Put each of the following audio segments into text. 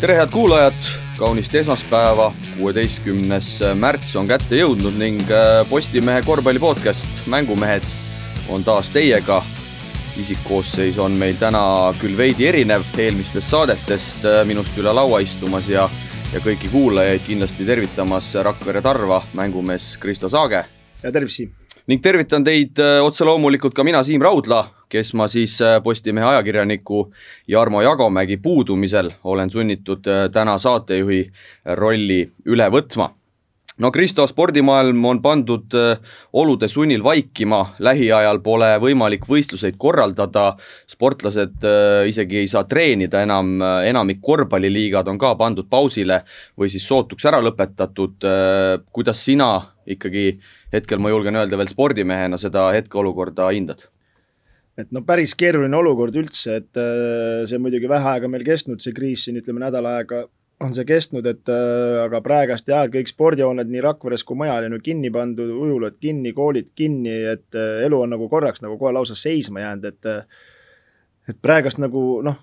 tere, head kuulajad, kaunist esmaspäeva, kuueteistkümnes märts on kätte jõudnud ning äh, Postimehe korvpalli podcast Mängumehed on taas teiega. isikkoosseis on meil täna küll veidi erinev eelmistest saadetest, äh, minust üle laua istumas ja, ja kõiki kuulajaid kindlasti tervitamas Rakvere Tarva mängumees Kristo Saage. ja tervist, Siim! ning tervitan teid äh, otse loomulikult ka mina, Siim Raudla, kes ma siis Postimehe ajakirjaniku Jarmo Jagomägi puudumisel olen sunnitud täna saatejuhi rolli üle võtma. No Kristo, spordimaailm on pandud olude sunnil vaikima, lähiajal pole võimalik võistluseid korraldada, sportlased isegi ei saa treenida enam, enamik korvpalliliigad on ka pandud pausile või siis sootuks ära lõpetatud, kuidas sina ikkagi hetkel ma julgen öelda veel spordimehena seda hetkeolukorda hindad? Et no päris keeruline olukord üldse, et see on muidugi vähe aega meil kestnud, see kriis siin ütleme nädal aega on see kestnud, et äh, aga praegast jah, kõik spordihooned nii Rakveres kui mujal on ju kinni pandud, ujulad kinni, koolid kinni, et äh, elu on nagu korraks nagu kohe lausa seisma jäänud, et äh, et praegast nagu noh,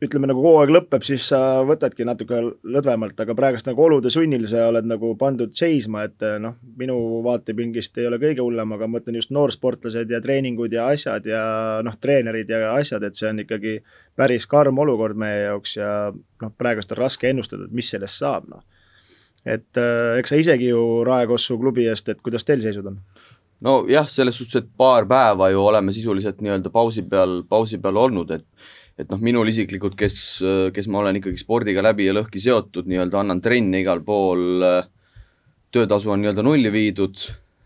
ütleme nagu hooaeg lõpeb, siis sa võtadki natuke lõdvemalt, aga praegust nagu olude sunnil sa oled nagu pandud seisma, et noh, minu vaatepingist ei ole kõige hullem, aga ma mõtlen just noorsportlased ja treeningud ja asjad ja noh, treenerid ja asjad, et see on ikkagi päris karm olukord meie jaoks ja noh, praegust on raske ennustada, et mis sellest saab, noh. et äh, eks sa isegi ju Raekossu klubi eest, et kuidas teil seisud on? nojah, selles suhtes, et paar päeva ju oleme sisuliselt nii-öelda pausi peal, pausi peal olnud, et et noh, minul isiklikult, kes, kes ma olen ikkagi spordiga läbi ja lõhki seotud, nii-öelda annan trenne igal pool, töötasu on nii-öelda nulli viidud,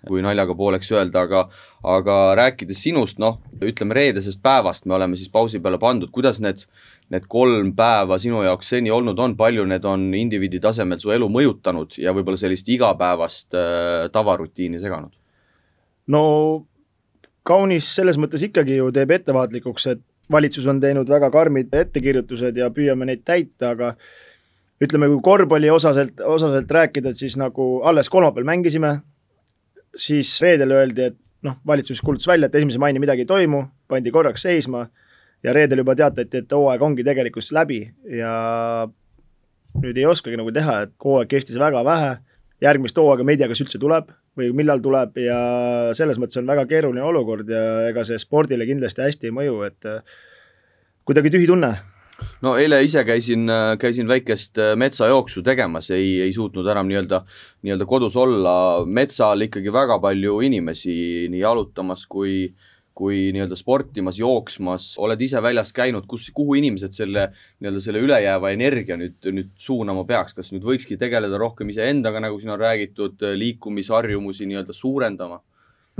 kui naljaga pooleks öelda, aga aga rääkides sinust, noh, ütleme reedesest päevast me oleme siis pausi peale pandud, kuidas need, need kolm päeva sinu jaoks seni olnud on, palju need on indiviidi tasemel su elu mõjutanud ja võib-olla sellist igapäevast äh, tavarutiini seganud? no kaunis selles mõttes ikkagi ju teeb ettevaatlikuks, et valitsus on teinud väga karmid ettekirjutused ja püüame neid täita, aga ütleme, kui korvpalli osaselt, osaselt rääkida, et siis nagu alles kolmapäeval mängisime, siis reedel öeldi, et noh, valitsus kuulutas välja, et esimese maini midagi ei toimu, pandi korraks seisma ja reedel juba teatati, et hooaeg ongi tegelikult läbi ja nüüd ei oskagi nagu teha, et hooaeg kestis väga vähe, järgmist hooaega me ei tea, kas üldse tuleb või millal tuleb ja selles mõttes on väga keeruline olukord ja ega see spordile kindlasti hästi ei mõju, et äh, kuidagi tühi tunne. no eile ise käisin, äh, käisin väikest äh, metsajooksu tegemas, ei, ei suutnud enam nii-öelda, nii-öelda kodus olla, metsal ikkagi väga palju inimesi nii jalutamas kui äh, kui nii-öelda sportimas, jooksmas, oled ise väljas käinud, kus, kuhu inimesed selle nii-öelda selle ülejääva energia nüüd, nüüd suunama peaks, kas nüüd võikski tegeleda rohkem iseendaga, nagu siin on räägitud, liikumisharjumusi nii-öelda suurendama?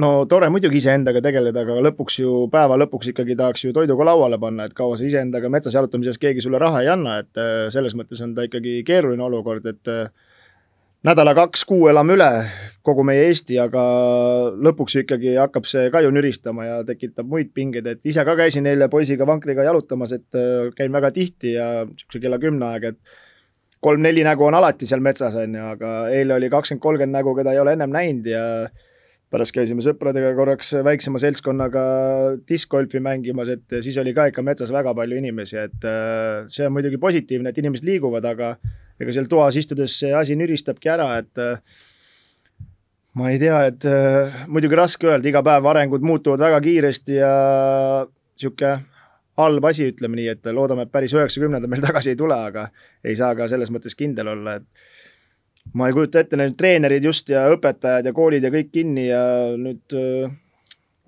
no tore muidugi iseendaga tegeleda, aga lõpuks ju, päeva lõpuks ikkagi tahaks ju toiduga lauale panna, et kaua sa iseendaga metsas jalutamises keegi sulle raha ei anna, et äh, selles mõttes on ta ikkagi keeruline olukord, et äh, nädala kaks-kuu elame üle, kogu meie Eesti, aga lõpuks ikkagi hakkab see ka ju nüristama ja tekitab muid pingeid, et ise ka käisin eile poisiga vankriga jalutamas, et äh, käin väga tihti ja niisuguse kella kümne aeg, et kolm-neli nägu on alati seal metsas, on ju, aga eile oli kakskümmend, kolmkümmend nägu, keda ei ole ennem näinud ja pärast käisime sõpradega korraks väiksema seltskonnaga diskgolfi mängimas, et siis oli ka ikka metsas väga palju inimesi, et äh, see on muidugi positiivne, et inimesed liiguvad, aga ega seal toas istudes see asi nüristabki ära, et äh, ma ei tea, et äh, muidugi raske öelda, iga päev arengud muutuvad väga kiiresti ja niisugune halb asi, ütleme nii, et loodame, et päris üheksakümnendad meil tagasi ei tule, aga ei saa ka selles mõttes kindel olla, et ma ei kujuta ette, need treenerid just ja õpetajad ja koolid ja kõik kinni ja nüüd äh,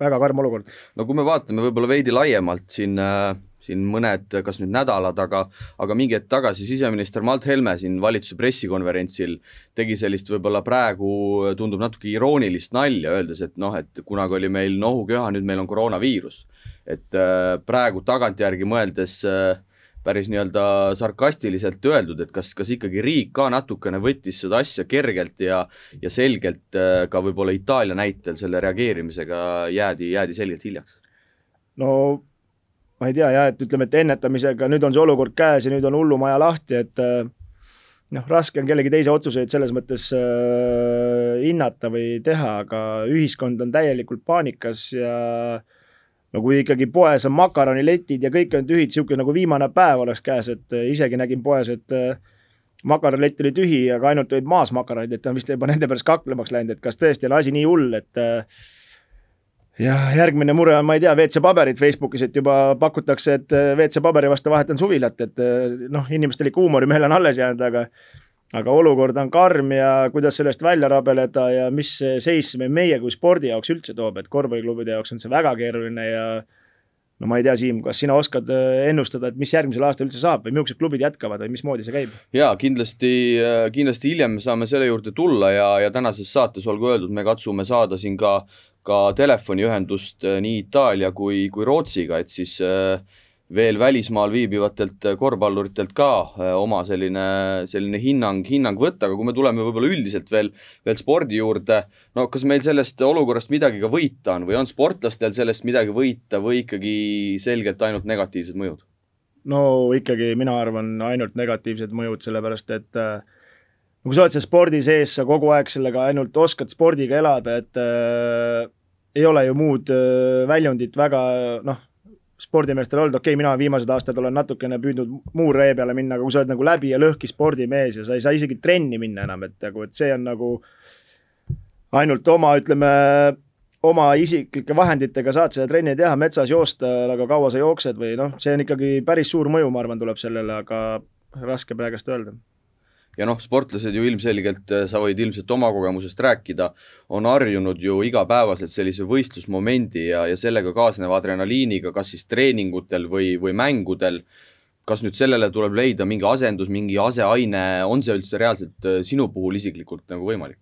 väga karm olukord. no kui me vaatame võib-olla veidi laiemalt siin äh siin mõned, kas nüüd nädalad, aga aga mingi hetk tagasi siseminister Mart Helme siin valitsuse pressikonverentsil tegi sellist võib-olla praegu tundub natuke iroonilist nalja, öeldes, et noh, et kunagi oli meil nohuköha, nüüd meil on koroonaviirus. et äh, praegu tagantjärgi mõeldes äh, päris nii-öelda sarkastiliselt öeldud, et kas, kas ikkagi riik ka natukene võttis seda asja kergelt ja ja selgelt äh, ka võib-olla Itaalia näitel selle reageerimisega jäädi, jäädi selgelt hiljaks? no ma ei tea jah, et ütleme, et ennetamisega nüüd on see olukord käes ja nüüd on hullumaja lahti, et äh, noh, raske on kellegi teise otsuseid selles mõttes äh, hinnata või teha, aga ühiskond on täielikult paanikas ja no kui ikkagi poes on makaroniletid ja kõik on tühid, niisugune nagu viimane päev oleks käes, et isegi nägin poes, et makaronilett oli tühi, aga ainult olid maas makaronid, et on vist juba nende pärast kaklemaks läinud, et kas tõesti on asi nii hull, et ja järgmine mure on, ma ei tea, WC-paberid Facebookis, et juba pakutakse, et WC-paberi vastu vahetan suvilat, et noh, inimestel ikka huumorimeel on alles jäänud, aga aga olukord on karm ja kuidas sellest välja rabeleda ja mis seis meie kui spordi jaoks üldse toob, et korvpalliklubide jaoks on see väga keeruline ja no ma ei tea, Siim, kas sina oskad äh, ennustada, et mis järgmisel aastal üldse saab või millised klubid jätkavad või mismoodi see käib? jaa, kindlasti, äh, kindlasti hiljem me saame selle juurde tulla ja, ja tänases saates olgu öeldud, me katsume saada siin ka, ka telefoniühendust äh, nii Itaalia kui, kui Rootsiga, et siis äh, veel välismaal viibivatelt korvpalluritelt ka äh, oma selline, selline hinnang, hinnang võtta, aga kui me tuleme võib-olla üldiselt veel, veel spordi juurde, no kas meil sellest olukorrast midagi ka võita on või on sportlastel sellest midagi võita või ikkagi selgelt ainult negatiivsed mõjud? no ikkagi mina arvan ainult negatiivsed mõjud, sellepärast et äh, kui sa oled seal spordi sees, sa kogu aeg sellega ainult oskad spordiga elada, et äh, ei ole ju muud väljundit väga noh, spordimeestel olnud, okei okay,, mina viimased aastad olen natukene püüdnud muu ree peale minna, aga kui sa oled nagu läbi ja lõhki spordimees ja sa ei saa isegi trenni minna enam, et nagu, et see on nagu ainult oma, ütleme, oma isiklike vahenditega saad seda trenni teha, metsas joosta, aga kaua sa jooksed või noh, see on ikkagi päris suur mõju, ma arvan, tuleb sellele, aga raske praegust öelda ja noh, sportlased ju ilmselgelt, äh, sa võid ilmselt oma kogemusest rääkida, on harjunud ju igapäevaselt sellise võistlusmomendi ja, ja sellega kaasneva adrenaliiniga, kas siis treeningutel või, või mängudel, kas nüüd sellele tuleb leida mingi asendus, mingi aseaine, on see üldse reaalselt äh, sinu puhul isiklikult nagu võimalik?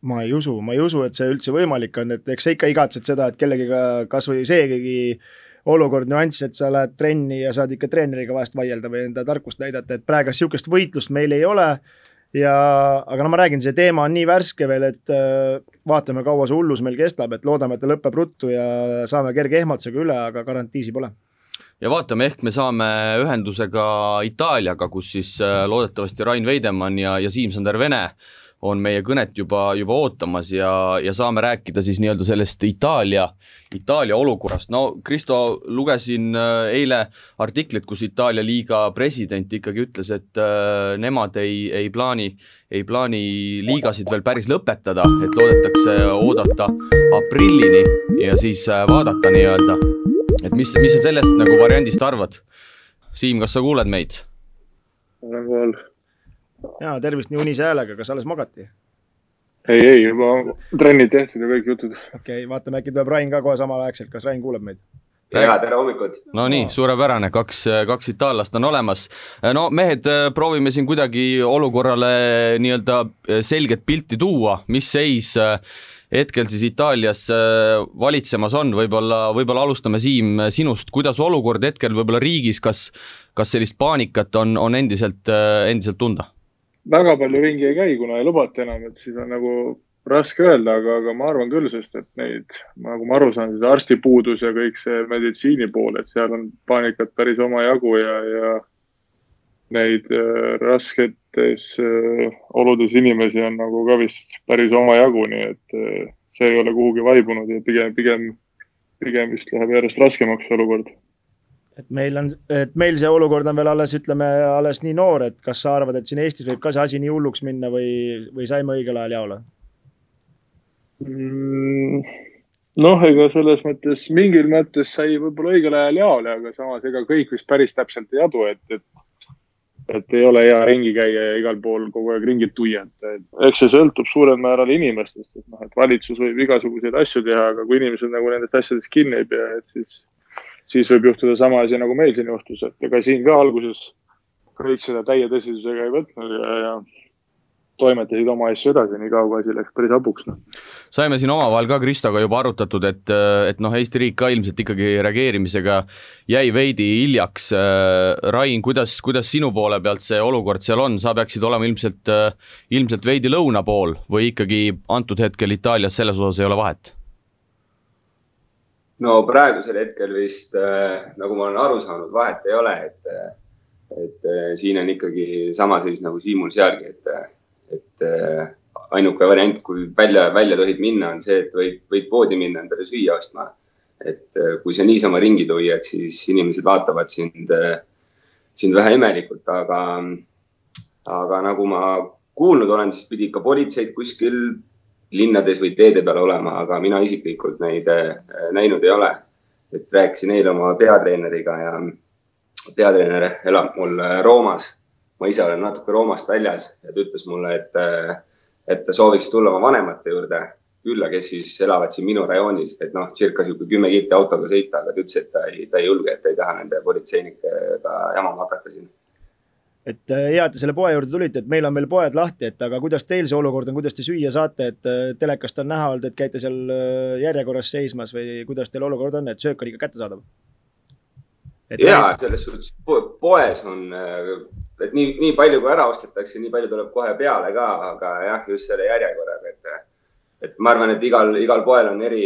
ma ei usu, ma ei usu, et see üldse võimalik on, et eks sa ikka igatsed seda, et kellegiga kas või seegigi olukord, nüanss, et sa lähed trenni ja saad ikka treeneriga vahest vaielda või enda tarkust näidata, et praegu sihukest võitlust meil ei ole. ja, aga no ma räägin, see teema on nii värske veel, et äh, vaatame, kaua see hullus meil kestab, et loodame, et ta lõpeb ruttu ja saame kerge ehmatusega üle, aga garantiisi pole ja vaatame, ehk me saame ühenduse ka Itaaliaga, kus siis äh, loodetavasti Rain Veidemann ja, ja Siim-Sander Vene on meie kõnet juba, juba ootamas ja, ja saame rääkida siis nii-öelda sellest Itaalia, Itaalia olukorrast. no Kristo, lugesin äh, eile artiklit, kus Itaalia liiga president ikkagi ütles, et äh, nemad ei, ei plaani, ei plaani liigasid veel päris lõpetada, et loodetakse oodata aprillini ja siis äh, vaadata nii-öelda, et mis, mis sa sellest nagu variandist arvad? Siim, kas sa kuuled meid? olen kohal ja tervist nii unise häälega, kas alles magati? ei, ei juba trennid tehtud ja kõik jutud. okei okay,, vaatame, äkki tuleb Rain ka kohe samalaegselt, kas Rain kuuleb meid? ja tere hommikut! no nii, suurepärane, kaks, kaks itaallast on olemas. no mehed, proovime siin kuidagi olukorrale nii-öelda selget pilti tuua, mis seis hetkel siis Itaalias valitsemas on, võib-olla, võib-olla alustame, Siim, sinust, kuidas olukord hetkel võib-olla riigis, kas, kas sellist paanikat on, on endiselt, endiselt tunda? Väga palju ringi ei käi, kuna ei lubata enam, et siis on nagu raske öelda, aga, aga ma arvan küll, sest et neid, nagu ma aru saan, siis arstipuudus ja kõik see meditsiini pool, et seal on paanikat päris omajagu ja, ja neid äh, rasketes äh, oludes inimesi on nagu ka vist päris omajagu, nii et äh, see ei ole kuhugi vaibunud ja pigem, pigem, pigem vist läheb järjest raskemaks see olukord et meil on, et meil see olukord on veel alles, ütleme, alles nii noor, et kas sa arvad, et siin Eestis võib ka see asi nii hulluks minna või, või saime õigel ajal jaole mm,? noh, ega selles mõttes mingil mõttes sai võib-olla õigel ajal jaole, aga samas ega kõik vist päris täpselt ei adu, et, et et ei ole hea ringi käia ja igal pool kogu aeg ringi tuiata, et eks see sõltub suurel määral inimestest, et noh, et valitsus võib igasuguseid asju teha, aga kui inimesed nagu nendest asjadest kinni ei pea, et siis siis võib juhtuda sama asi, nagu meil siin juhtus, et ega siin ka alguses kõik seda täie tõsidusega ei võtnud ja, ja toimetasid oma asju edasi, nii kaua asi läks päris hapuks no.. saime siin omavahel ka Kristoga juba arutatud, et, et noh, Eesti riik ka ilmselt ikkagi reageerimisega jäi veidi hiljaks. Rain, kuidas, kuidas sinu poole pealt see olukord seal on, sa peaksid olema ilmselt, ilmselt veidi lõuna pool või ikkagi antud hetkel Itaalias selles osas ei ole vahet? No praegusel hetkel vist äh, nagu ma olen aru saanud, vahet ei ole, et, et äh, siin on ikkagi sama seis nagu Siimul sealgi, et, et äh, ainuke variant, kui välja, välja tohid minna, on see, et võid, võid poodi minna endale süüa ostma. et kui sa niisama ringi tuiad, siis inimesed vaatavad sind, sind vähe imelikult, aga, aga nagu ma kuulnud olen, siis pidi ikka politseid kuskil linnades või teede peal olema, aga mina isiklikult neid näinud ei ole. et rääkisin eile oma peatreeneriga ja peatreener elab mul Roomas. ma ise olen natuke Roomast väljas ja ta ütles mulle, et, et ta sooviks tulla oma vanemate juurde külla, kes siis elavad siin minu rajoonis, et noh, circa sihuke kümme kilti autoga sõita, aga ta ütles, et ta ei, ta ei julge, et ta ei taha nende politseinikega jamama hakata siin et äh, hea, et te selle poe juurde tulite, et meil on veel poed lahti, et aga kuidas teil see olukord on, kuidas te süüa saate, et äh, telekast on näha olnud, et käite seal äh, järjekorras seismas või kuidas teil olukord on, et söök on ikka kättesaadav? ja selles suhtes poes on, et nii, nii palju kui ära ostetakse, nii palju tuleb kohe peale ka, aga jah, just selle järjekorraga, et, et ma arvan, et igal, igal poel on eri,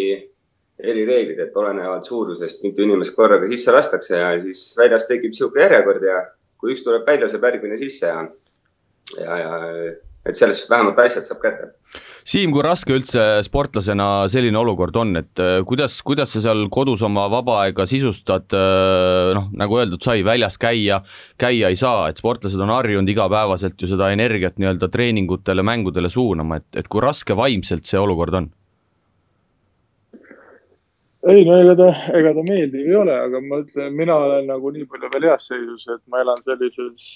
erireeglid, et olenevalt suurusest, mitu inimest korraga sisse lastakse ja siis väljas tekib niisugune järjekord ja kui üks tuleb välja, saab järgmine sisse ja, ja, ja et sellest vähemalt asjad saab kätte. Siim, kui raske üldse sportlasena selline olukord on, et äh, kuidas, kuidas sa seal kodus oma vaba aega sisustad, äh, noh, nagu öeldud sai, väljas käia, käia ei saa, et sportlased on harjunud igapäevaselt ju seda energiat nii-öelda treeningutele, mängudele suunama, et, et kui raske vaimselt see olukord on? Ei no ega ta, ega ta meeldiv ei ole, aga ma ütlen, mina olen nagu nii palju veel heas seisus, et ma elan sellises,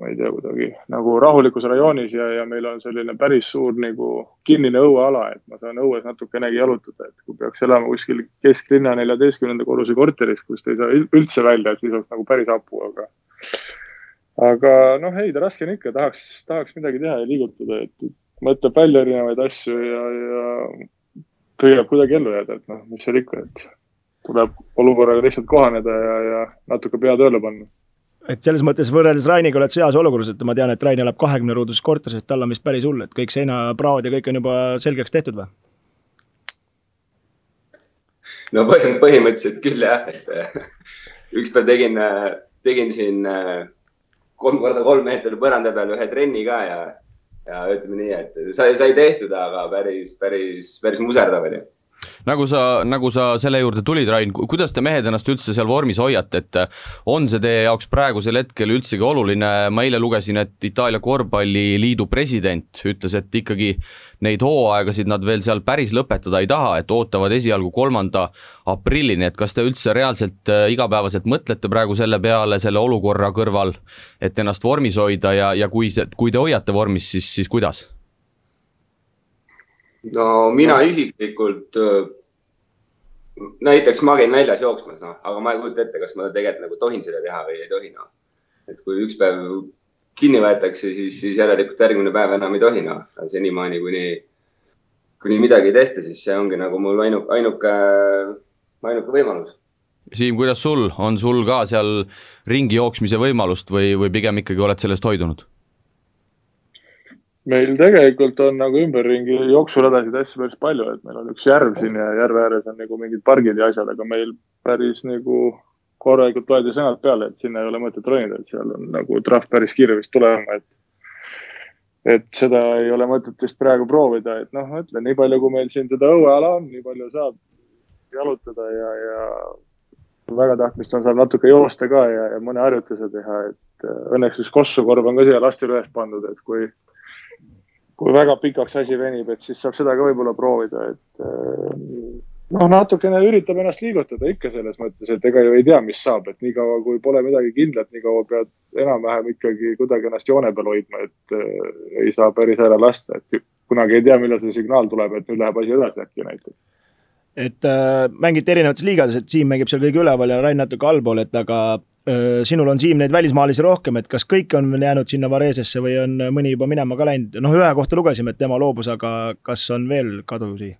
ma ei tea, kuidagi nagu rahulikus rajoonis ja, ja meil on selline päris suur nagu kinnine õueala, et ma saan õues natukenegi jalutada, et kui peaks elama kuskil kesklinna neljateistkümnenda korruse korteris, kust ei saa üldse välja, siis oleks nagu päris hapu, aga aga noh, ei ta raske on ikka, tahaks, tahaks midagi teha ja liigutada, et mõtleb välja erinevaid asju ja, ja püüab kuidagi ellu jääda, et noh, mis seal ikka, et tuleb olukorraga lihtsalt kohaneda ja, ja natuke pea tööle panna. et selles mõttes võrreldes Rainiga oled sa heas olukorras, et ma tean, et Rain elab kahekümne ruuduses korteris, et tal on vist päris hull, et kõik seinapraod ja kõik on juba selgeks tehtud või? no põhimõtteliselt küll jah, et ükspäev tegin, tegin siin kolm korda kolm meetrit põranda peal ühe trenni ka ja ja ütleme nii, et sai, sai tehtud, aga päris, päris, päris muserdav oli nagu sa, nagu sa selle juurde tulid, Rain, kuidas te mehed ennast üldse seal vormis hoiate, et on see teie jaoks praegusel hetkel üldsegi oluline, ma eile lugesin, et Itaalia korvpalliliidu president ütles, et ikkagi neid hooaegasid nad veel seal päris lõpetada ei taha, et ootavad esialgu kolmanda aprillini, et kas te üldse reaalselt äh, igapäevaselt mõtlete praegu selle peale, selle olukorra kõrval, et ennast vormis hoida ja, ja kui see, kui te hoiate vormis, siis, siis kuidas? No mina isiklikult, näiteks ma käin väljas jooksmas, noh, aga ma ei kujuta ette, kas ma tegelikult nagu tohin seda teha või ei tohi, noh. et kui üks päev kinni võetakse, siis, siis järelikult järgmine päev enam ei tohi, noh, senimaani kuni, kuni midagi ei tehta, siis see ongi nagu mul ainuke, ainuke, ainuke võimalus. Siim, kuidas sul, on sul ka seal ringi jooksmise võimalust või, või pigem ikkagi oled sellest hoidunud? Meil tegelikult on nagu ümberringi jooksuradasid asju päris palju, et meil on üks järv siin ja järve ääres on nagu mingid pargid ja asjad, aga meil päris nagu korralikult loedi sõnad peale, et sinna ei ole mõtet ronida, et seal on nagu trahv päris kiire vist tulema, et et seda ei ole mõtet vist praegu proovida, et noh, ma ütlen, nii palju, kui meil siin seda õueala on, nii palju saab jalutada ja, ja väga tahtmist on, saab natuke joosta ka ja, ja mõne harjutuse teha, et õnneks üks kossukorv on ka siia lastel üles pandud, et kui kui väga pikaks asi venib, et siis saab seda ka võib-olla proovida, et äh, noh, natukene üritab ennast liigutada ikka selles mõttes, et ega ju ei tea, mis saab, et niikaua kui pole midagi kindlat, niikaua pead enam-vähem ikkagi kuidagi ennast joone peal hoidma, et äh, ei saa päris ära lasta, et kunagi ei tea, millal see signaal tuleb, et nüüd läheb asi edasi äkki näiteks. Et äh, mängite erinevates liigades, et Siim mängib seal kõige üleval ja Rain natuke allpool, et aga sinul on, Siim, neid välismaalasi rohkem, et kas kõik on jäänud sinna Varesesse või on mõni juba minema ka läinud, noh, ühe kohta lugesime, et tema loobus, aga kas on veel kadusi?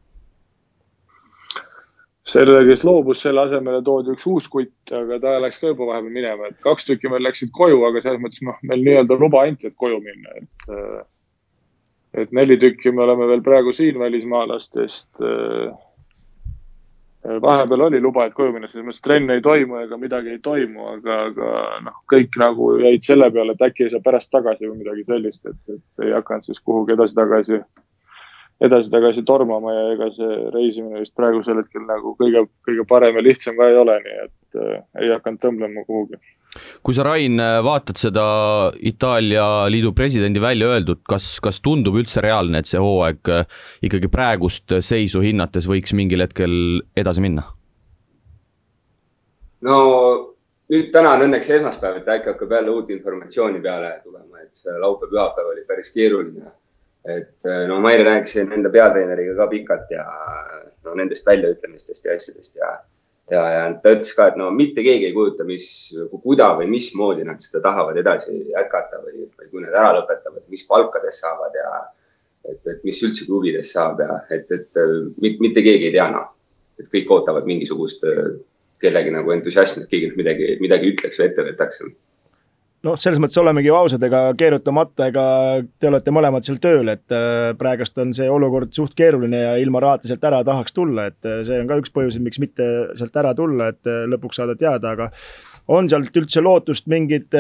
selle, kes loobus, selle asemele toodi üks uus kutt, aga ta läks ka juba vahepeal minema, et kaks tükki meil läksid koju, aga selles mõttes noh, meil nii-öelda luba anti, et koju minna, et et neli tükki me oleme veel praegu siin välismaalastest Äh, vahepeal oli luba, et koju minna, selles mõttes trenn ei toimu ega midagi ei toimu, aga, aga noh, kõik nagu jäid selle peale, et äkki ei saa pärast tagasi või midagi sellist, et, et ei hakanud siis kuhugi edasi-tagasi edasi-tagasi tormama ja ega see reisimine vist praegusel hetkel nagu kõige, kõige parem ja lihtsam ka ei ole, nii et äh, ei hakanud tõmblema kuhugi. kui sa, Rain, vaatad seda Itaalia liidu presidendi välja öeldud, kas, kas tundub üldse reaalne, et see hooaeg äh, ikkagi praegust seisu hinnates võiks mingil hetkel edasi minna? no nüüd täna on õnneks esmaspäev, et äkki hakkab jälle uut informatsiooni peale tulema, et laupäev-pühapäev oli päris keeruline et äh, no Maire rääkis enda peatreeneriga ka pikalt ja no nendest väljaütlemistest ja asjadest ja, ja, ja ta ütles ka, et no mitte keegi ei kujuta, mis, kuida või mismoodi nad seda tahavad edasi jätkata või, või kui nad ära lõpetavad, mis palkadest saavad ja et, et mis üldse klubidest saab ja et, et mitte, mitte keegi ei tea noh, et kõik ootavad mingisugust äh, kellegi nagu entusiasmi, et keegi midagi, midagi ütleks või ette võtaks noh, selles mõttes olemegi ausad, ega keerutamata, ega te olete mõlemad seal tööl, et äh, praegust on see olukord suht keeruline ja ilma rahata sealt ära tahaks tulla, et äh, see on ka üks põhjuseid, miks mitte sealt ära tulla, et äh, lõpuks saada teada, aga on sealt üldse lootust mingit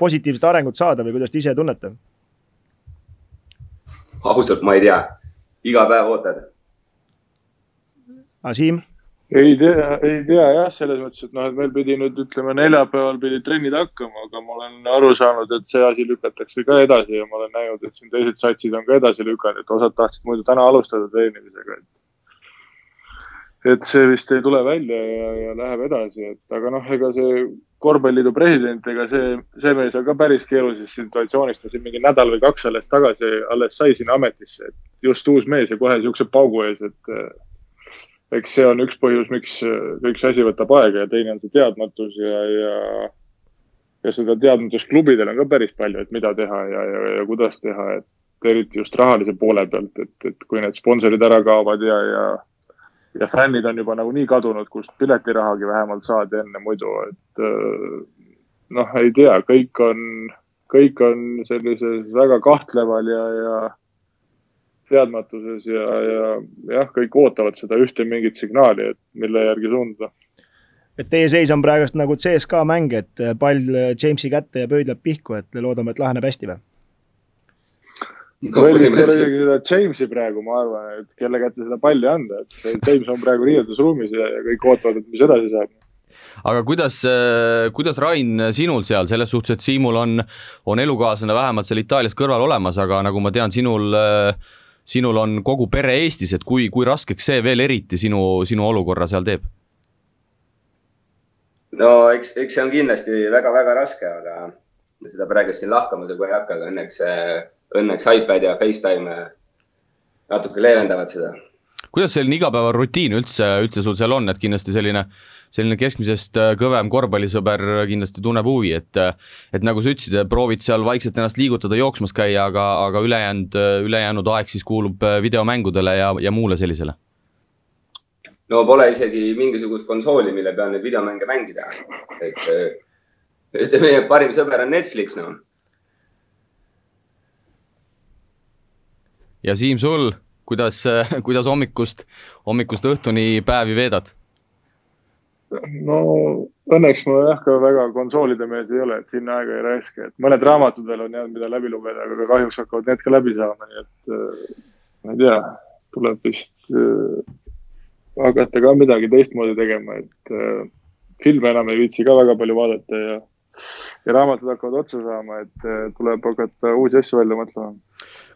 positiivset arengut saada või kuidas te ise tunnete? ausalt, ma ei tea, iga päev ootad. aga Siim ei tea, ei tea jah, selles mõttes, et noh, et meil pidi nüüd ütleme neljapäeval pidid trennid hakkama, aga ma olen aru saanud, et see asi lükatakse ka edasi ja ma olen näinud, et siin teised satsid on ka edasi lükanud, et osad tahtsid muidu täna alustada treenimisega, et. et see vist ei tule välja ja, ja läheb edasi, et aga noh, ega see korvpalliliidu president, ega see, see mees on ka päris keerulisest situatsioonist, ta siin mingi nädal või kaks alles tagasi alles sai sinna ametisse, et just uus mees ja kohe siukse paugu ees, et eks see on üks põhjus, miks kõik see asi võtab aega ja teine on see teadmatus ja, ja, ja seda teadmatust klubidel on ka päris palju, et mida teha ja, ja, ja kuidas teha, et eriti just rahalise poole pealt, et, et kui need sponsorid ära kaovad ja, ja, ja fännid on juba nagunii kadunud, kust piletirahagi vähemalt saadi enne muidu, et noh, ei tea, kõik on, kõik on sellises väga kahtleval ja, ja teadmatuses ja, ja jah, kõik ootavad seda ühte mingit signaali, et mille järgi suunduda. et teie seis on praegust nagu CSKA mäng, et pall Jamesi kätte ja pöidlab pihku, et loodame, et laheneb hästi või? seda Jamesi praegu, ma arvan, et kelle kätte seda palli anda, et see James on praegu riietusruumis ja, ja kõik ootavad, et mis edasi saab aga kuidas, kuidas Rain sinul seal selles suhtes, et Siimul on, on elukaaslane vähemalt seal Itaalias kõrval olemas, aga nagu ma tean, sinul äh, sinul on kogu pere Eestis, et kui, kui raskeks see veel eriti sinu, sinu olukorra seal teeb? no eks, eks see on kindlasti väga-väga raske, aga seda praegu siin lahkama nagu ei hakka, aga õnneks, õnneks iPad ja Facetime natuke leevendavad seda. kuidas selline igapäevarutiin üldse, üldse sul seal on, et kindlasti selline selline keskmisest äh, kõvem korvpallisõber kindlasti tunneb huvi, et et nagu sa ütlesid, proovid seal vaikselt ennast liigutada, jooksmas käia, aga, aga ülejäänud, ülejäänud aeg siis kuulub äh, videomängudele ja, ja muule sellisele? no pole isegi mingisugust konsooli, mille peal neid videomänge mängida. et meie parim sõber on Netflix, noh. ja Siim, sul, kuidas, kuidas hommikust, hommikust õhtuni päevi veedad? No õnneks ma jah, ka väga konsoolide mees ei ole, et sinna aega ei raiska, et mõned raamatud veel on jäänud, mida läbi lugeda, aga kahjuks hakkavad need ka läbi saama, nii et äh, ma ei tea, tuleb vist äh, hakata ka midagi teistmoodi tegema, et äh, filme enam ei viitsi ka väga palju vaadata ja, ja raamatud hakkavad otsa saama, et äh, tuleb hakata uusi asju välja mõtlema.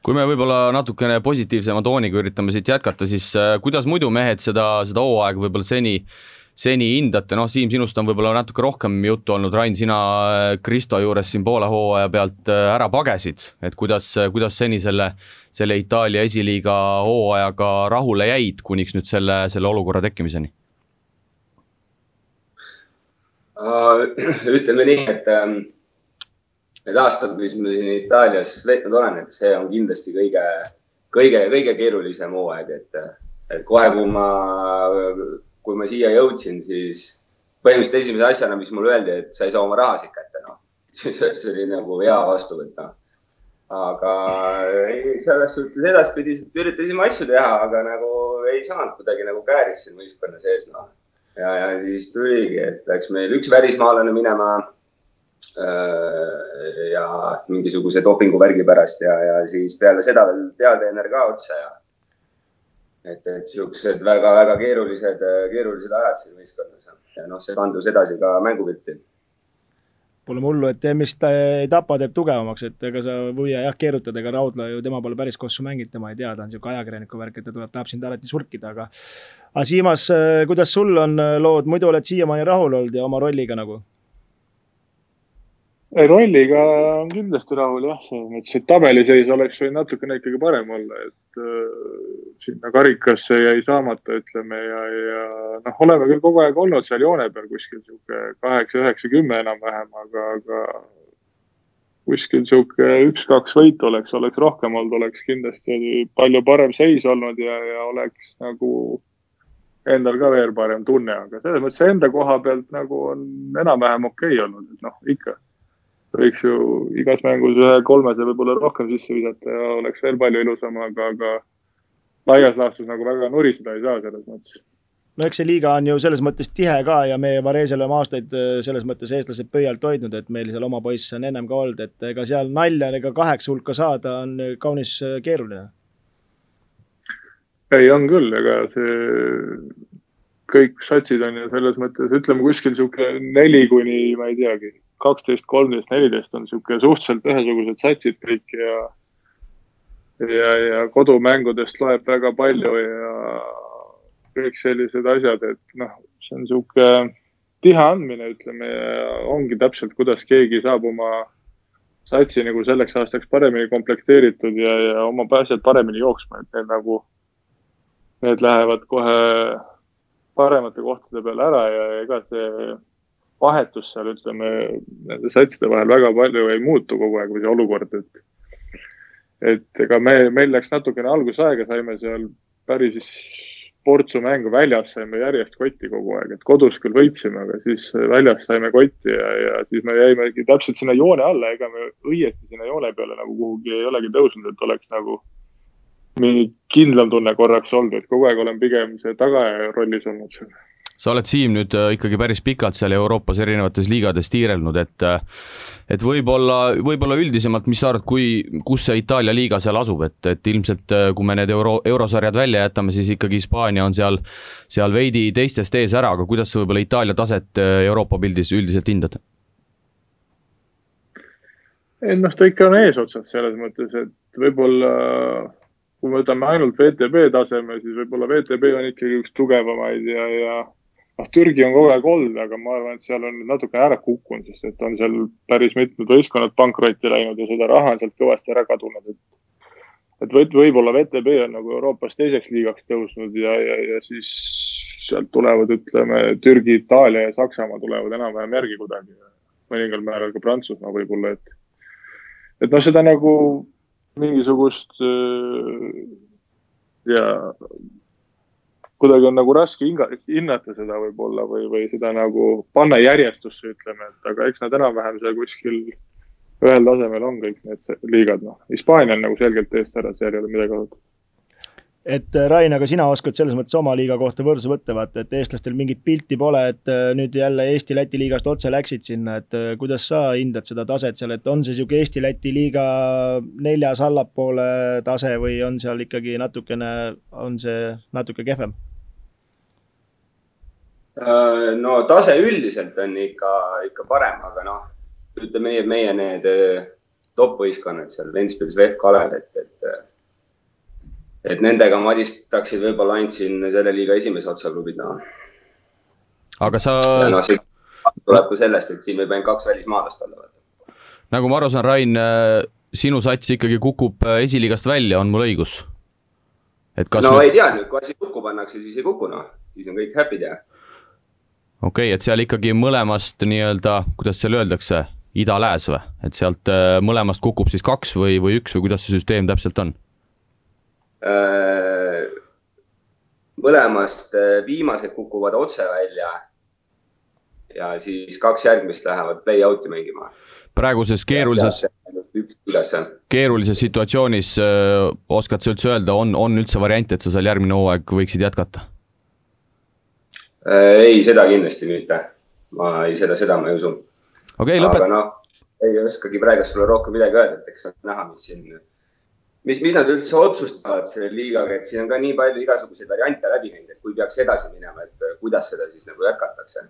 Kui me võib-olla natukene positiivsema tooniga üritame siit jätkata, siis äh, kuidas muidu mehed seda, seda hooaega võib-olla seni seni hindate, noh, Siim, sinust on võib-olla natuke rohkem juttu olnud, Rain, sina äh, Kristo juures siin poole hooaja pealt äh, ära pagesid, et kuidas, kuidas seni selle, selle Itaalia esiliiga hooajaga rahule jäid, kuniks nüüd selle, selle olukorra tekkimiseni? ütleme nii, et ähm, need aastad, mis ma siin Itaalias veetnud olen, et see on kindlasti kõige, kõige, kõige keerulisem hooaeg, et, et kohe, kui ma kui ma siia jõudsin, siis põhimõtteliselt esimese asjana, mis mulle öeldi, et sa ei saa oma rahasid kätte, noh. see oli nagu hea vastuvõtt, noh. aga ei, selles suhtes edaspidi üritasime asju teha, aga nagu ei saanud kuidagi nagu kääris siin võistkonna sees, noh. ja, ja siis tuligi, et läks meil üks välismaalane minema äh, ja mingisuguse dopinguvärgi pärast ja, ja siis peale seda veel peatreener ka otsa ja et, et siuksed väga-väga keerulised, keerulised ajad siin võistkonnas ja noh, see kandus edasi ka mängupilti Pole hullu, et mis ta ei tapa, teeb tugevamaks, et ega sa võia jah keerutad, ega Raudla ju, tema pole päris kossu mänginud, tema ei tea, ta on niisugune ajakirjaniku värk, et ta tuleb, tahab sind alati surkida, aga aga Siimas, kuidas sul on lood, muidu oled siiamaani rahul olnud ja oma rolliga nagu? Ei, rolliga on kindlasti rahul jah, selles mõttes, et tabeliseis oleks võinud natukene ikkagi parem olla, et äh, sinna karikasse jäi saamata, ütleme ja, ja noh, oleme küll kogu aeg olnud seal joone peal kuskil sihuke kaheksa, üheksa, kümme enam-vähem, aga, aga kuskil sihuke üks-kaks võitu oleks, oleks rohkem olnud, oleks kindlasti palju parem seis olnud ja, ja oleks nagu endal ka veel parem tunne, aga selles mõttes enda koha pealt nagu on enam-vähem okei okay olnud, et noh, ikka võiks ju igas mängus ühe kolmese võib-olla rohkem sisse visata ja oleks veel palju ilusam, aga, aga laias laastus nagu väga nuriseda ei saa selles mõttes. no eks see liiga on ju selles mõttes tihe ka ja meie Varesel oleme aastaid äh, selles mõttes eestlased pöialt hoidnud, et meil seal oma poiss on ennem ka olnud, et ega seal nalja ega kaheksa hulka saada on kaunis äh, keeruline. ei, on küll, ega see kõik satsid on ju selles mõttes, ütleme kuskil sihuke neli kuni ma ei teagi kaksteist, kolmteist, neliteist on niisugune suhteliselt ühesugused satsid kõik ja, ja, ja kodumängudest loeb väga palju ja kõik sellised asjad, et noh, see on niisugune tihe andmine, ütleme, ongi täpselt, kuidas keegi saab oma satsi nagu selleks aastaks paremini komplekteeritud ja, ja oma asjad paremini jooksma, et need nagu, need lähevad kohe paremate kohtade peale ära ja ega see vahetus seal, ütleme, nende satside vahel väga palju ei muutu kogu aeg või see olukord, et et ega me, meil läks natukene algusaega, saime seal päris portsu mängu väljas, saime järjest kotti kogu aeg, et kodus küll võitsime, aga siis väljas saime kotti ja, ja siis me jäimegi täpselt sinna joone alla, ega me õieti sinna joone peale nagu kuhugi ei olegi tõusnud, et oleks nagu mingi kindlam tunne korraks olnud, et kogu aeg olen pigem see tagaja rollis olnud seal sa oled, Siim, nüüd äh, ikkagi päris pikalt seal Euroopas erinevates liigades tiirelnud, et äh, et võib-olla, võib-olla üldisemalt, mis sa arvad, kui, kus see Itaalia liiga seal asub, et, et ilmselt äh, kui me need euro, eurosarjad välja jätame, siis ikkagi Hispaania on seal, seal veidi teistest ees ära, aga kuidas sa võib-olla Itaalia taset Euroopa pildis üldiselt hindad? ei noh, ta ikka on eesotsas selles mõttes, et võib-olla kui me võtame ainult VTB taseme, siis võib-olla VTB on ikkagi üks tugevamaid ja, ja noh, Türgi on kogu aeg olnud, aga ma arvan, et seal on natuke ära kukkunud, sest et on seal päris mitmed võistkonnad pankrotti läinud ja seda raha on sealt kõvasti ära kadunud, et et võib, võib-olla VTB on nagu Euroopas teiseks liigaks tõusnud ja, ja, ja siis sealt tulevad, ütleme, Türgi, Itaalia ja Saksamaa tulevad enam-vähem järgi kuidagi. mõningal määral ka Prantsusmaa võib-olla, et, et noh, seda nagu mingisugust ja kuidagi on nagu raske hinga, hinnata seda võib-olla või, või seda nagu panna järjestusse, ütleme, et aga eks nad enam-vähem seal kuskil ühel tasemel on kõik need liigad, noh. Hispaania on nagu selgelt eest ära, seal ei ole midagi öelda et äh, Rain, aga sina oskad selles mõttes oma liiga kohta võrdluse võtta, vaata, et eestlastel mingit pilti pole, et äh, nüüd jälle Eesti-Läti liigast otse läksid sinna, et äh, kuidas sa hindad seda taset seal, et on see niisugune Eesti-Läti liiga neljas allapoole tase või on seal ikkagi natukene, on see natuke kehvem? Äh, no tase üldiselt on ikka, ikka parem, aga noh, ütleme nii, et meie need äh, top-võistkonnad seal, Ventspils, VEF, Kalev, et, et, äh, et nendega madistaksid võib-olla ainult siin selle liiga esimese otsaklubid, noh. aga sa. No, tuleb ka sellest, et siin võib ainult kaks välismaalast olla. nagu ma aru saan, Rain, sinu sats ikkagi kukub esiliigast välja, on mul õigus? no nüüd... ei tea nüüd, kui asi lukku pannakse, siis ei kuku, noh, siis on kõik happy'd ja okei okay,, et seal ikkagi mõlemast nii-öelda, kuidas seal öeldakse, ida-lääs või, et sealt äh, mõlemast kukub siis kaks või, või üks või kuidas see süsteem täpselt on? Äh, mõlemast äh, viimased kukuvad otse välja. ja siis kaks järgmist lähevad play-out'i mängima. praeguses keerulises, keerulises situatsioonis öö, oskad sa üldse öelda, on, on üldse variant, et sa seal järgmine hooaeg võiksid jätkata? Äh, ei, seda kindlasti mitte. ma ei, seda, seda ma ei usu okay,. lõpet-. aga noh, ei oskagi praegu sulle rohkem midagi öelda, et eks on näha, mis siin, mis, mis nad üldse otsustavad selle liigaga, et siin on ka nii palju igasuguseid variante läbi käinud, et kui peaks edasi minema, et äh, kuidas seda siis nagu jätkatakse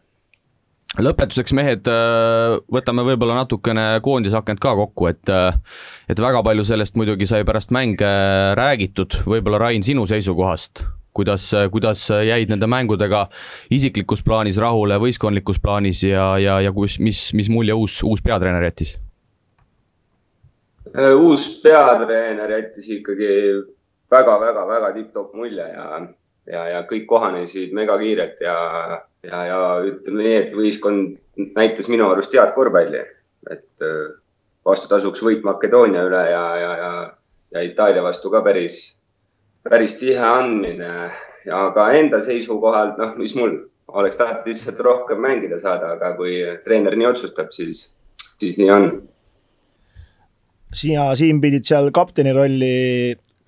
lõpetuseks, mehed, äh, võtame võib-olla natukene koondisakent ka kokku, et et väga palju sellest muidugi sai pärast mänge räägitud, võib-olla Rain, sinu seisukohast, kuidas, kuidas jäid nende mängudega isiklikus plaanis rahule, võistkondlikus plaanis ja, ja, ja kus, mis, mis mulje uus, uus peatreener jättis? Äh, uus peatreener jättis ikkagi väga-väga-väga tipp-topp mulje ja, ja, ja kõik kohanesid megakiirelt ja ja, ja ütleme nii, et võistkond näitas minu arust head korvpalli, et äh, vastutasuks võit Makedoonia üle ja, ja, ja, ja Itaalia vastu ka päris, päris tihe andmine ja ka enda seisukohalt, noh, mis mul oleks tahtnud lihtsalt rohkem mängida saada, aga kui treener nii otsustab, siis, siis nii on. sina, Siim, pidid seal kapteni rolli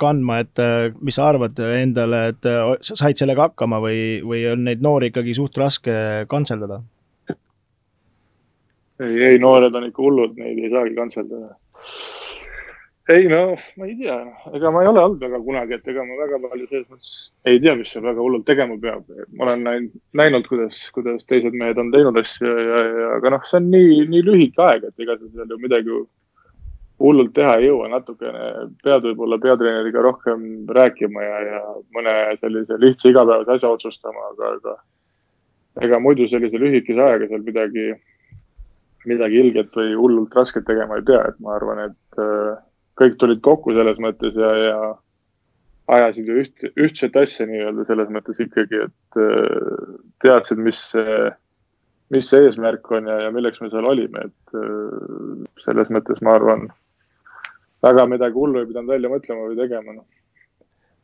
kandma, et äh, mis sa arvad endale, et äh, said sellega hakkama või, või on neid noori ikkagi suht raske kantseldada? ei, ei noored on ikka hullud, neid ei saagi kantseldada. Ei no ma ei tea, ega ma ei ole olnud väga kunagi, et ega ma väga palju selles mõttes ei tea, mis seal väga hullult tegema peab. ma olen näinud, näinud, kuidas, kuidas teised mehed on teinud asju ja, ja, ja aga noh, see on nii, nii lühike aeg, et ega sa seal ju midagi hullult teha ei jõua, natukene pead võib-olla peatreeneriga rohkem rääkima ja, ja mõne sellise lihtsa igapäevase asja otsustama, aga, aga ega muidu sellise lühikese ajaga seal midagi, midagi ilget või hullult rasket tegema ei pea, et ma arvan, et äh, kõik tulid kokku selles mõttes ja, ja ajasid ju üht, ühtset asja nii-öelda selles mõttes ikkagi, et äh, teadsid, mis mis see eesmärk on ja, ja milleks me seal olime, et äh, selles mõttes ma arvan väga midagi hullu ei pidanud välja mõtlema või tegema, noh.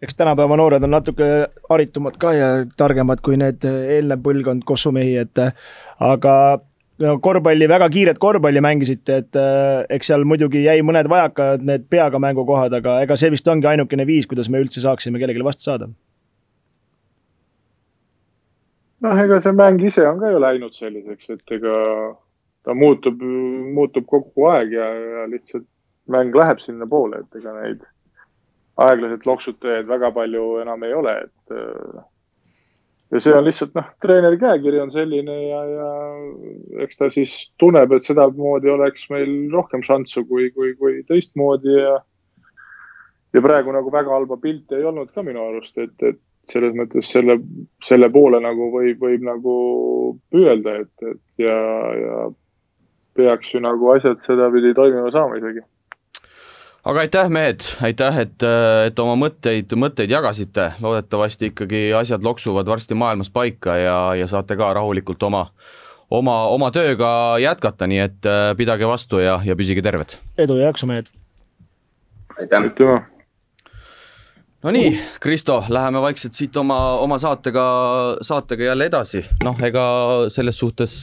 Eks tänapäeva noored on natuke haritumad ka ja targemad kui need eelnev põlvkond kossumehi, et aga no korvpalli, väga kiiret korvpalli mängisite, et eks seal muidugi jäi mõned vajakad need peaga mängukohad, aga ega see vist ongi ainukene viis, kuidas me üldse saaksime kellelegi vastu saada. noh, ega see mäng ise on ka ju läinud selliseks, et ega ta muutub, muutub kogu aeg ja, ja lihtsalt mäng läheb sinnapoole, et ega neid aeglaselt loksutajaid väga palju enam ei ole, et. Äh, ja see on lihtsalt noh, treeneri käekiri on selline ja, ja eks ta siis tunneb, et sedamoodi oleks meil rohkem šanssu kui, kui, kui teistmoodi ja. ja praegu nagu väga halba pilti ei olnud ka minu arust, et, et selles mõttes selle, selle poole nagu võib, võib nagu püüelda, et, et ja, ja peaks ju nagu asjad sedapidi toimima saama isegi aga aitäh, mehed, aitäh, et, et oma mõtteid, mõtteid jagasite, loodetavasti ikkagi asjad loksuvad varsti maailmas paika ja, ja saate ka rahulikult oma, oma, oma tööga jätkata, nii et äh, pidage vastu ja, ja püsige terved. edu ja jaksu, mehed! aitäh! No nii, Kristo, läheme vaikselt siit oma, oma saatega, saatega jälle edasi, noh, ega selles suhtes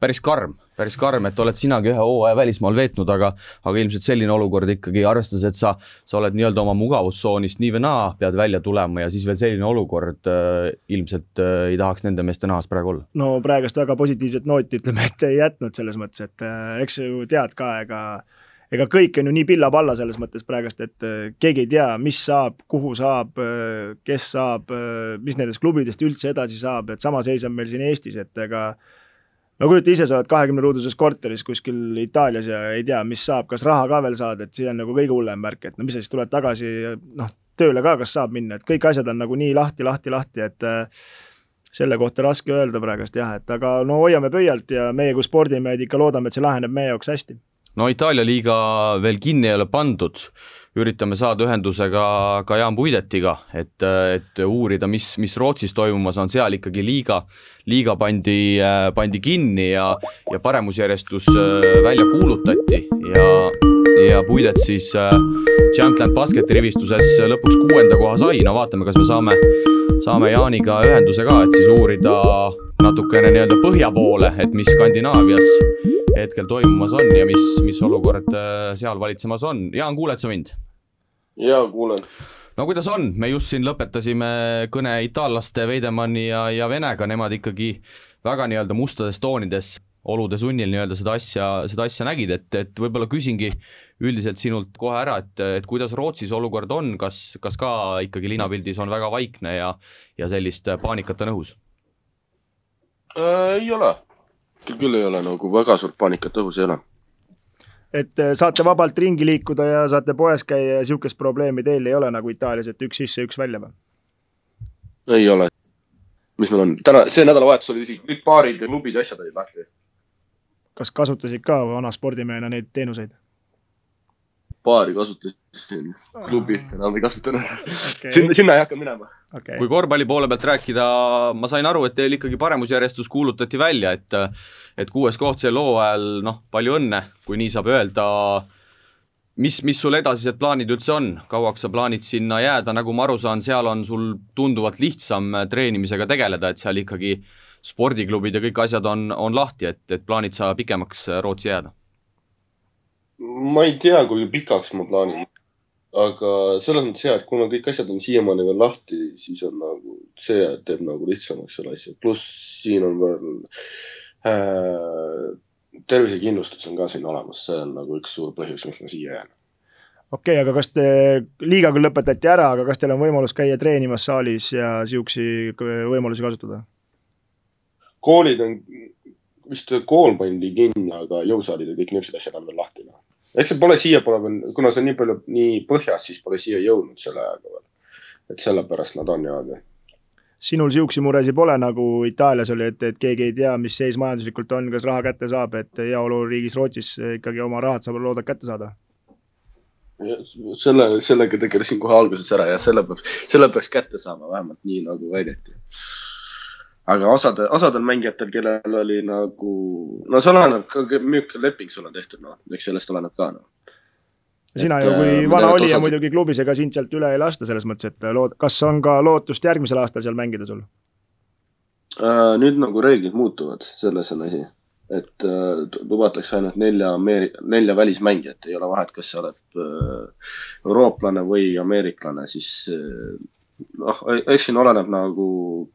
päris karm, päris karm, et oled sinagi ühe hooaja välismaal veetnud, aga, aga ilmselt selline olukord ikkagi, arvestades, et sa, sa oled nii-öelda oma mugavustsoonist nii või naa, pead välja tulema ja siis veel selline olukord äh, ilmselt äh, ei tahaks nende meeste nahas praegu olla. no praegust väga positiivset nooti ütleme, et ei jätnud selles mõttes, et äh, eks sa ju tead ka, ega ega kõik on ju nii pilla-palla selles mõttes praegust, et äh, keegi ei tea, mis saab, kuhu saab, äh, kes saab, äh, mis nendest klubidest üldse edasi saab, et sama seis on meil siin Eestis, et ega no kujuta ise, sa oled kahekümne ruuduses korteris kuskil Itaalias ja ei tea, mis saab, kas raha ka veel saad, et see on nagu kõige hullem märk, et no mis sa siis tuled tagasi, noh, tööle ka, kas saab minna, et kõik asjad on nagu nii lahti, lahti, lahti, et selle kohta raske öelda praegust jah, et aga no hoiame pöialt ja meie kui spordimehed ikka loodame, et see laheneb meie jaoks hästi no Itaalia liiga veel kinni ei ole pandud, üritame saada ühenduse ka, ka Jaan Puidetiga, et, et uurida, mis, mis Rootsis toimumas on, seal ikkagi liiga, liiga pandi, pandi kinni ja, ja paremusjärjestus äh, välja kuulutati. Ja, ja Puidet siis äh, Champion Basketi rivistuses lõpuks kuuenda koha sai, no vaatame, kas me saame, saame Jaaniga ühenduse ka, et siis uurida natukene nii-öelda põhja poole, et mis Skandinaavias hetkel toimumas on ja mis, mis olukord äh, seal valitsemas on. Jaan, kuuled sa mind? jaa, kuulen. no kuidas on, me just siin lõpetasime kõne itaallaste Veidemanni ja, ja Venega, nemad ikkagi väga nii-öelda mustades toonides olude sunnil nii-öelda seda asja, seda asja nägid, et, et võib-olla küsingi üldiselt sinult kohe ära, et, et kuidas Rootsis olukord on, kas, kas ka ikkagi linnapildis on väga vaikne ja, ja sellist paanikat on õhus äh,? ei ole, küll ei ole nagu väga suurt paanikat õhus ei ole. et äh, saate vabalt ringi liikuda ja saate poes käia ja niisugust probleemi teil ei ole nagu Itaalias, et üks sisse, üks välja või? ei ole. mis meil on, täna, see nädalavahetus oli isegi kõik baarid ja klubid ja asjad olid lahti kas kasutasid ka vana spordimehena neid teenuseid? Paari kasutasin, klubi enam ei kasutanud. Okay.. sinna, sinna ei hakka minema. Okay.. kui korvpalli poole pealt rääkida, ma sain aru, et teil ikkagi paremusjärjestus kuulutati välja, et et kuues koht sel hooajal, noh, palju õnne, kui nii saab öelda. mis, mis sul edasised plaanid üldse on, kauaks sa plaanid sinna jääda, nagu ma aru saan, seal on sul tunduvalt lihtsam treenimisega tegeleda, et seal ikkagi spordiklubid ja kõik asjad on, on lahti, et, et plaanid sa pikemaks Rootsi jääda? Ma ei tea, kui pikaks ma plaanin, aga selles mõttes ja, et kuna kõik asjad on siiamaani veel lahti, siis on nagu see teeb nagu lihtsamaks selle asja, pluss siin on veel äh, tervisekindlustus on ka siin olemas, see on nagu üks suur põhjus, miks ma siia jään okei okay,, aga kas te, liiga küll lõpetati ära, aga kas teil on võimalus käia treenimas saalis ja niisuguseid võimalusi kasutada? koolid on, vist kool pandi kinni, aga jõusaalid ja kõik niisugused asjad on veel lahti. Noh. Eks see pole siia pole veel, kuna see on nii palju, nii põhjas, siis pole siia jõudnud selle ajaga veel. et sellepärast nad on niimoodi sinul siukseid muresid pole, nagu Itaalias oli, et, et keegi ei tea, mis seis majanduslikult on, kas raha kätte saab, et heaoluriigis Rootsis ikkagi oma rahad saab loodad kätte saada? selle, sellega tegelesin kohe alguses ära ja selle peaks, selle peaks kätte saama, vähemalt nii nagu väideti aga osade, osadel mängijatel, kellel oli nagu, no see oleneb ka, milline leping sul on tehtud, noh, eks sellest oleneb ka, noh. sina et, ju kui äh, vana olija osad... muidugi klubis, ega sind sealt üle ei lasta selles mõttes, et lood-, kas on ka lootust järgmisel aastal seal mängida sul äh,? nüüd nagu reeglid muutuvad, selles on asi. et äh, lubatakse ainult nelja Ameeri-, nelja välismängijat, ei ole vahet, kas sa oled äh, eurooplane või ameeriklane, siis äh, noh, eks siin oleneb nagu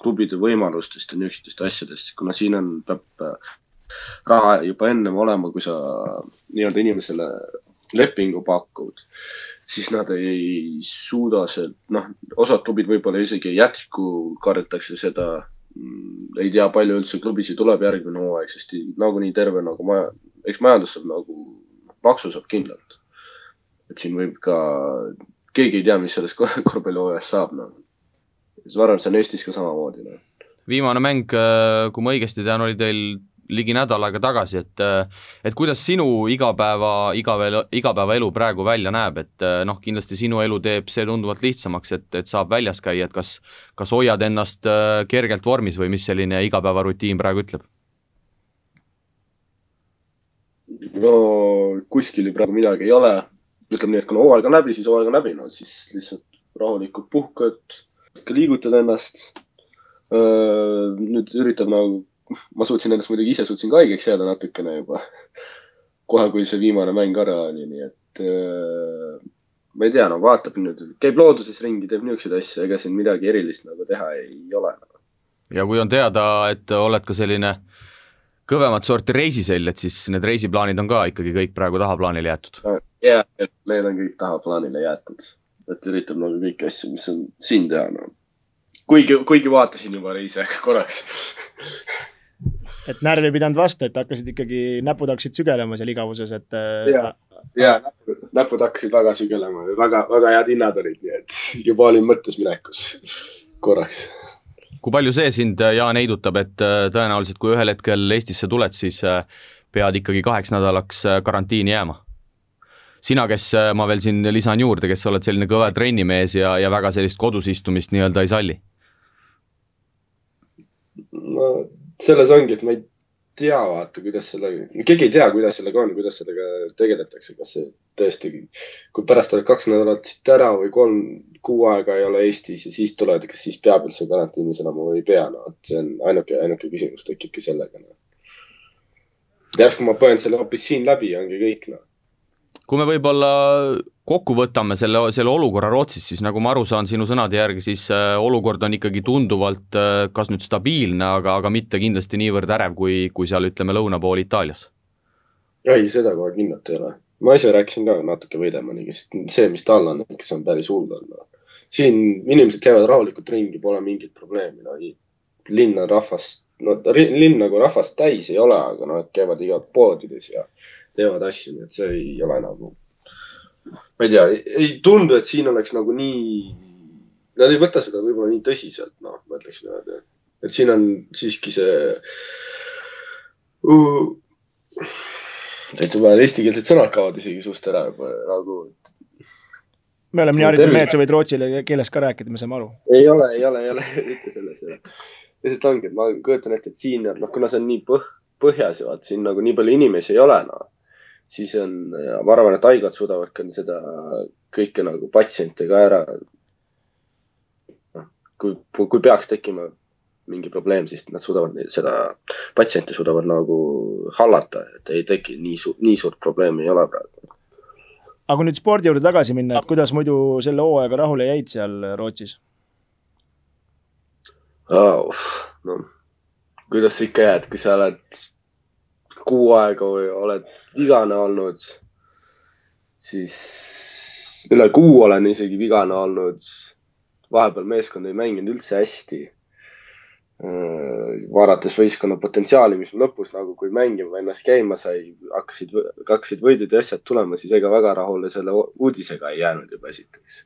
klubide võimalustest ja niisugustest asjadest, kuna siin on, peab äh, raha juba ennem olema, kui sa nii-öelda inimesele lepingu pakud, siis nad ei suuda see, noh, osad klubid võib-olla isegi ei jätku, kardetakse seda. Mm, ei tea, palju üldse klubisid tuleb järgmine hooaeg, sest nagunii terve nagu maja, eks majandus saab nagu, maksu saab kindlalt. et siin võib ka keegi ei tea, mis sellest korvpallihooajast saab, noh. siis ma arvan, et see on Eestis ka samamoodi, noh. viimane mäng, äh, kui ma õigesti tean, oli teil ligi nädal aega tagasi, et äh, et kuidas sinu igapäeva, igapäeva, igapäevaelu praegu välja näeb, et äh, noh, kindlasti sinu elu teeb see tunduvalt lihtsamaks, et, et saab väljas käia, et kas kas hoiad ennast kergelt vormis või mis selline igapäevarutiin praegu ütleb? no kuskil praegu midagi ei ole, ütleme nii, et kuna hooaeg on läbi, siis hooaeg on läbi, no siis lihtsalt rahulikult puhkad, liigutad ennast. nüüd üritab nagu, ma suutsin ennast muidugi ise suutsin ka haigeks jääda natukene juba. kohe, kui see viimane mäng ära oli, nii et ma ei tea, no vaatab nüüd, käib looduses ringi, teeb niisuguseid asju, ega siin midagi erilist nagu teha ei ole. ja kui on teada, et oled ka selline kõvemat sorti reisisell, et siis need reisiplaanid on ka ikkagi kõik praegu tahaplaanile jäetud ja, et meil on kõik tahaplaanile jäetud, et üritab nagu kõiki asju, mis on siin teha, no. kuigi, kuigi vaatasin juba reise korraks et närv ei pidanud vastu, et hakkasid ikkagi, näpud hakkasid sügelema seal igavuses, et. Äh, ja, ja näpud, näpud hakkasid väga sügelema, väga, väga head hinnad olid, nii et juba olin mõttes minekus korraks. Kui palju see sind, Jaan, heidutab, et äh, tõenäoliselt, kui ühel hetkel Eestisse tuled, siis äh, pead ikkagi kaheks nädalaks karantiini jääma? sina, kes äh, ma veel siin lisan juurde, kes sa oled selline kõva trennimees ja, ja väga sellist kodus istumist nii-öelda ei salli? no selles ongi, et ma ei tea, vaata, kuidas sellega, keegi ei tea, kuidas sellega on, kuidas sellega tegeletakse, kas see tõesti, kui pärast oled kaks nädalat siit ära või kolm kuu aega ei ole Eestis ja siis tuled, kas siis peab üldse karantiinis olema või ei pea, no vot see on ainuke, ainuke küsimus tekibki sellega no.. järsku ma põen selle hoopis siin läbi ja ongi kõik noh kui me võib-olla kokku võtame selle, selle olukorra Rootsis, siis nagu ma aru saan sinu sõnade järgi, siis äh, olukord on ikkagi tunduvalt äh, kas nüüd stabiilne, aga, aga mitte kindlasti niivõrd ärev, kui, kui seal ütleme lõuna pool Itaalias. ei, seda kohe kindlalt ei ole. ma ise rääkisin ka natuke Veidemaniga, sest see, mis tal on, kes on päris hull olnud. Siin inimesed käivad rahulikult ringi, pole mingit probleemi, no linn on rahvast, no linn nagu rahvast täis ei ole, aga nad käivad igal poodides ja teevad asju, nii et see ei ole nagu ma ei tea, ei tundu, et siin oleks nagu nii, nad ei võta seda võib-olla nii tõsiselt, noh, ma ütleks niimoodi. et siin on siiski see uh,. täitsa vaja, eestikeelsed sõnad kaovad isegi suust ära juba nagu. Me oleme nii haritud mehed, sa võid rootsi keeles ka rääkida, me saame aru. ei ole, ei ole, ei ole, mitte selles ei ole. lihtsalt ongi, et ma kujutan ette, et siin, noh, kuna see on nii põh-, põhjas ja vaat siin nagu nii palju inimesi ei ole, noh siis on, ma arvan, et haiglad suudavad ka seda kõike nagu patsiente ka ära. noh, kui, kui peaks tekkima mingi probleem, siis nad suudavad seda, patsiente suudavad nagu hallata, et ei teki nii suurt, nii suurt probleemi ei ole praegu. Aga kui nüüd spordi juurde tagasi minna, et kuidas muidu selle hooajaga rahule jäid seal Rootsis oh,? no kuidas sa ikka jääd, kui sa oled kuu aega või oled vigane olnud, siis üle kuu olen isegi vigane olnud. vahepeal meeskond ei mänginud üldse hästi. Vaadates võistkonna potentsiaali, mis lõpus nagu, kui mängima ennast käima sai, hakkasid, hakkasid võidud ja asjad tulema, siis ega väga rahule selle uudisega ei jäänud juba esiteks.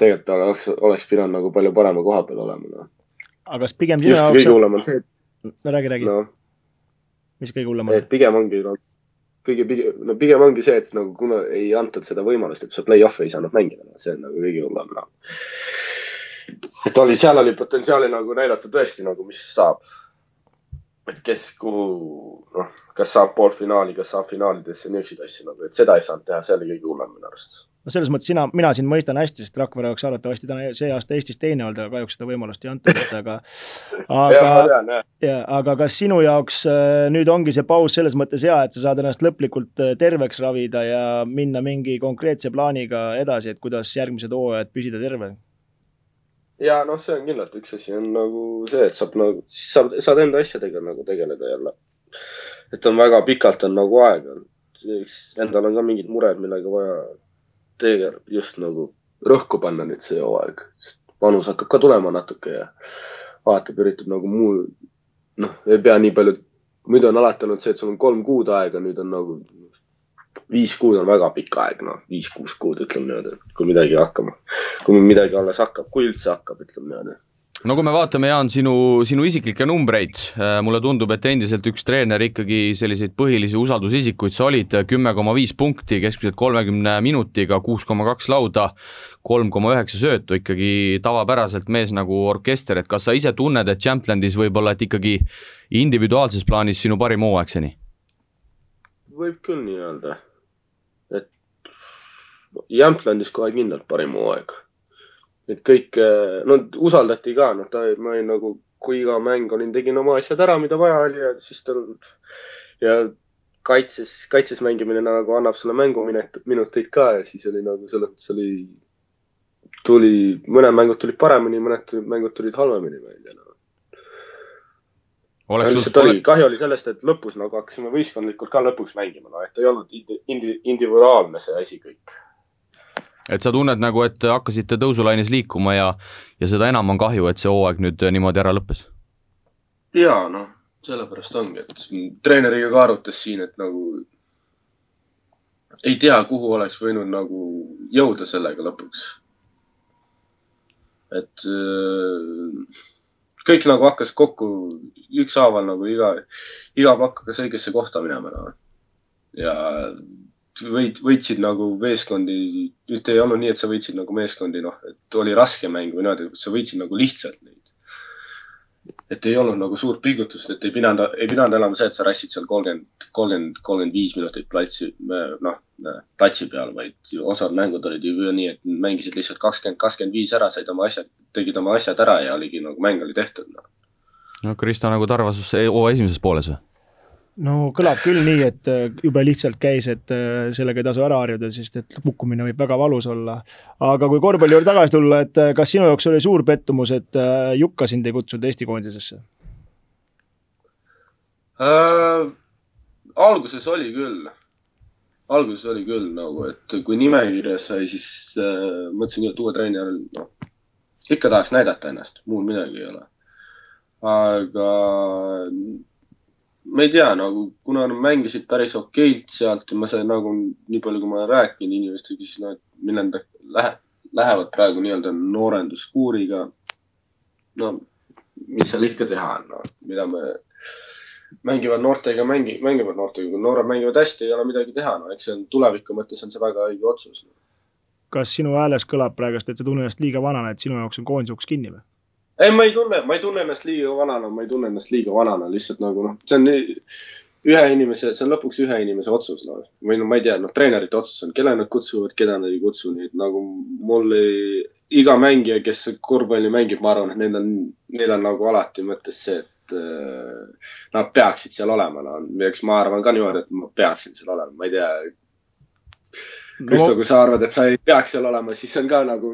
tegelikult oleks, oleks pidanud nagu palju parema koha peal olema, noh. aga kas pigem sinu jaoks. kõige hullem on see, et. no räägi, räägi no mis kõige hullem on? pigem ongi no, kõige pigem, no pigem ongi see, et nagu kuna ei antud seda võimalust, et sa play-off'i ei saanud mängida, see on nagu kõige hullem no.. Et oli, seal oli potentsiaali nagu näidata tõesti nagu, mis saab. et kes, kuhu, noh, kas saab poolfinaali, kas saab finaalidesse, niisuguseid asju nagu, et seda ei saanud teha, see oli kõige hullem minu arust no selles mõttes sina, mina sind mõistan hästi, sest Rakvere oleks arvatavasti täna see aasta Eestis teine olnud, aga kahjuks seda võimalust ei antud, et aga aga, ja, aga kas sinu jaoks äh, nüüd ongi see paus selles mõttes hea, et sa saad ennast lõplikult äh, terveks ravida ja minna mingi konkreetse plaaniga edasi, et kuidas järgmised hooajad püsida terve? Ja noh, see on kindlalt üks asi on nagu see, et saab nagu, siis saad, saad enda asjadega nagu tegeleda jälle. et on väga pikalt on nagu aega, endal on ka mingid mured, millega vaja tegelikult just nagu rõhku panna nüüd see hooaeg. vanus hakkab ka tulema natuke ja vaatab, üritab nagu muu, noh, ei pea nii palju, muidu on alati olnud see, et sul on kolm kuud aega, nüüd on nagu viis kuud on väga pikk aeg, noh, viis-kuus kuud, ütleme niimoodi, kui midagi hakkama, kui midagi alles hakkab, kui üldse hakkab, ütleme niimoodi no kui me vaatame, Jaan, sinu, sinu isiklikke numbreid, äh, mulle tundub, et endiselt üks treener ikkagi selliseid põhilisi usaldusisikuid sa olid, kümme koma viis punkti keskmiselt kolmekümne minutiga, kuus koma kaks lauda, kolm koma üheksa söötu, ikkagi tavapäraselt mees nagu orkester, et kas sa ise tunned, et Champlandis võib-olla, et ikkagi individuaalses plaanis sinu parim hooaeg seni? võib küll nii öelda, Jämplandis kohe kindlalt parim hooaeg. Et kõik, eh, no usaldati ka, noh, ta, ma olin nagu, kui iga mäng olin, tegin oma asjad ära, mida vaja oli ja siis tal ja kaitses, kaitses mängimine nagu annab sulle mänguminuteid ka ja siis oli nagu selles mõttes oli, tuli, mõned mängud tulid paremini, mõned mängud tulid halvemini välja no.. lihtsalt oli, kahju oli sellest, et lõpus nagu hakkasime võistkondlikult ka lõpuks mängima, no et ei olnud indi, individuaalne see asi kõik et sa tunned nagu, et hakkasite tõusulaines liikuma ja, ja seda enam on kahju, et see hooaeg nüüd niimoodi ära lõppes? ja noh, sellepärast ongi, et treeneriga ka arutas siin, et nagu ei tea, kuhu oleks võinud nagu jõuda sellega lõpuks. et äh, kõik nagu hakkas kokku ükshaaval nagu iga, iga pakk hakkas õigesse kohta minema no.. ja võit, võitsid nagu meeskondi, nüüd ei olnud nii, et sa võitsid nagu meeskondi, noh, et oli raske mäng või niimoodi, sa võitsid nagu lihtsalt neid. et ei olnud nagu suurt pingutust, et ei pidanud, ei pidanud olema see, et sa rassid seal kolmkümmend, kolmkümmend, kolmkümmend viis minutit platsi, noh, platsi peal, vaid osad mängud olid ju nii, et mängisid lihtsalt kakskümmend, kakskümmend viis ära, said oma asjad, tegid oma asjad ära ja oligi nagu mäng oli tehtud no.. no Kristo nagu Tarvasus esimeses pooles või? No kõlab küll nii, et äh, jube lihtsalt käis, et äh, sellega ei tasu ära harjuda, sest et kukkumine võib väga valus olla. aga kui korvpalli juurde tagasi tulla, et äh, kas sinu jaoks oli suur pettumus, et Jukka sind ei kutsunud Eesti koondisesse äh,? alguses oli küll, alguses oli küll nagu, et kui nimekirja sai, siis äh, mõtlesin küll, et uue treeneri, noh, ikka tahaks näidata ennast, muud midagi ei ole. aga ma ei tea, nagu kuna nad mängisid päris okeilt sealt ja ma sain nagu nii palju, kui ma olen rääkinud inimestega, siis nad, nad lähe, lähevad praegu nii-öelda noorenduskuuriga. no mis seal ikka teha on, noh, mida me, mängivad noortega, mängi-, mängivad noortega, kui noored mängivad hästi, ei ole midagi teha, no eks see on tuleviku mõttes on see väga õige otsus. kas sinu hääles kõlab praegust, et sa tunned ennast liiga vanana, et sinu jaoks on koondise uks kinni või? Ei, ma ei tunne, ma ei tunne ennast liiga vanana, ma ei tunne ennast liiga vanana, lihtsalt nagu noh, see on ühe inimese, see on lõpuks ühe inimese otsus, noh. või no ma ei tea, noh, treenerite otsus on, kelle nad kutsuvad, keda nad ei kutsu, nii et nagu mul ei, iga mängija, kes korvpalli mängib, ma arvan, et neil on, neil on nagu alati mõttes see, et äh, nad peaksid seal olema, no. eks ma arvan ka niimoodi, et ma peaksin seal olema, ma ei tea Kristo no., kui sa arvad, et sa ei peaks seal olema, siis on ka nagu,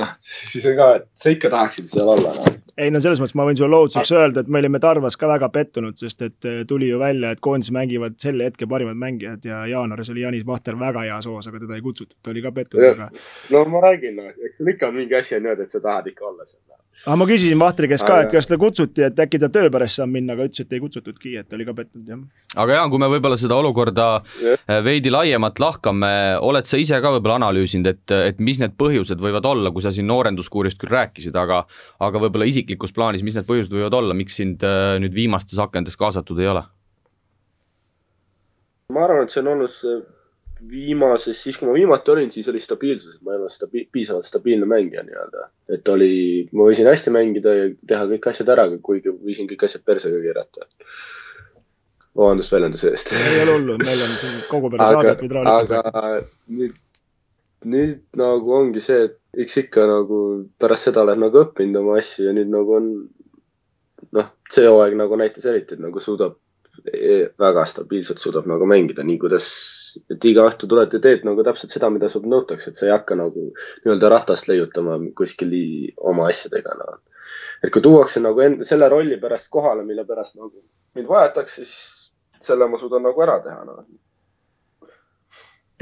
noh, siis on ka, et sa ikka tahaksid seal olla no.. ei no selles mõttes ma võin sulle lohutuseks öelda, et me olime Tarvas ka väga pettunud, sest et eh, tuli ju välja, et koondis mängivad selle hetke parimad mängijad ja jaanuaris oli Janis Vahter väga heas hoos, aga teda ei kutsutud, ta oli ka pettunud, aga. no ma räägin, no eks seal ikka on mingi asi on niimoodi, et sa tahad ikka olla seal aga ma küsisin Vahtri käest ka, et kas ta kutsuti, et äkki ta töö pärast saab minna, aga ütles, et ei kutsutudki, et oli ka pettunud, jah. aga Jaan, kui me võib-olla seda olukorda yeah. veidi laiemalt lahkame, oled sa ise ka võib-olla analüüsinud, et, et mis need põhjused võivad olla, kui sa siin noorenduskuurist küll rääkisid, aga aga võib-olla isiklikus plaanis, mis need põhjused võivad olla, miks sind äh, nüüd viimastes akendes kaasatud ei ole? ma arvan, et see on olnud see viimases, siis kui ma viimati olin, siis oli stabiilsus, ma ei olnud stabi piisavalt stabiilne mängija nii-öelda. et oli, ma võisin hästi mängida ja teha kõik asjad ära, kuigi võisin kõik asjad persega keerata. vabandust väljenduse eest. ei ole hullu, meil on siin kogu pere saadet rahulikult rääkida. aga nüüd, nüüd nagu ongi see, et eks ikka nagu pärast seda oled nagu õppinud oma asju ja nüüd nagu on noh, see hooaeg nagu näitas eriti, et nagu suudab väga stabiilselt suudab nagu mängida, nii kuidas et iga õhtu tuled ja teed nagu täpselt seda, mida sult nõutakse, et sa ei hakka nagu nii-öelda ratast leiutama kuskil oma asjadega no.. et kui tuuakse nagu enda, selle rolli pärast kohale, mille pärast nagu mind vajatakse, siis selle ma suudan nagu ära teha no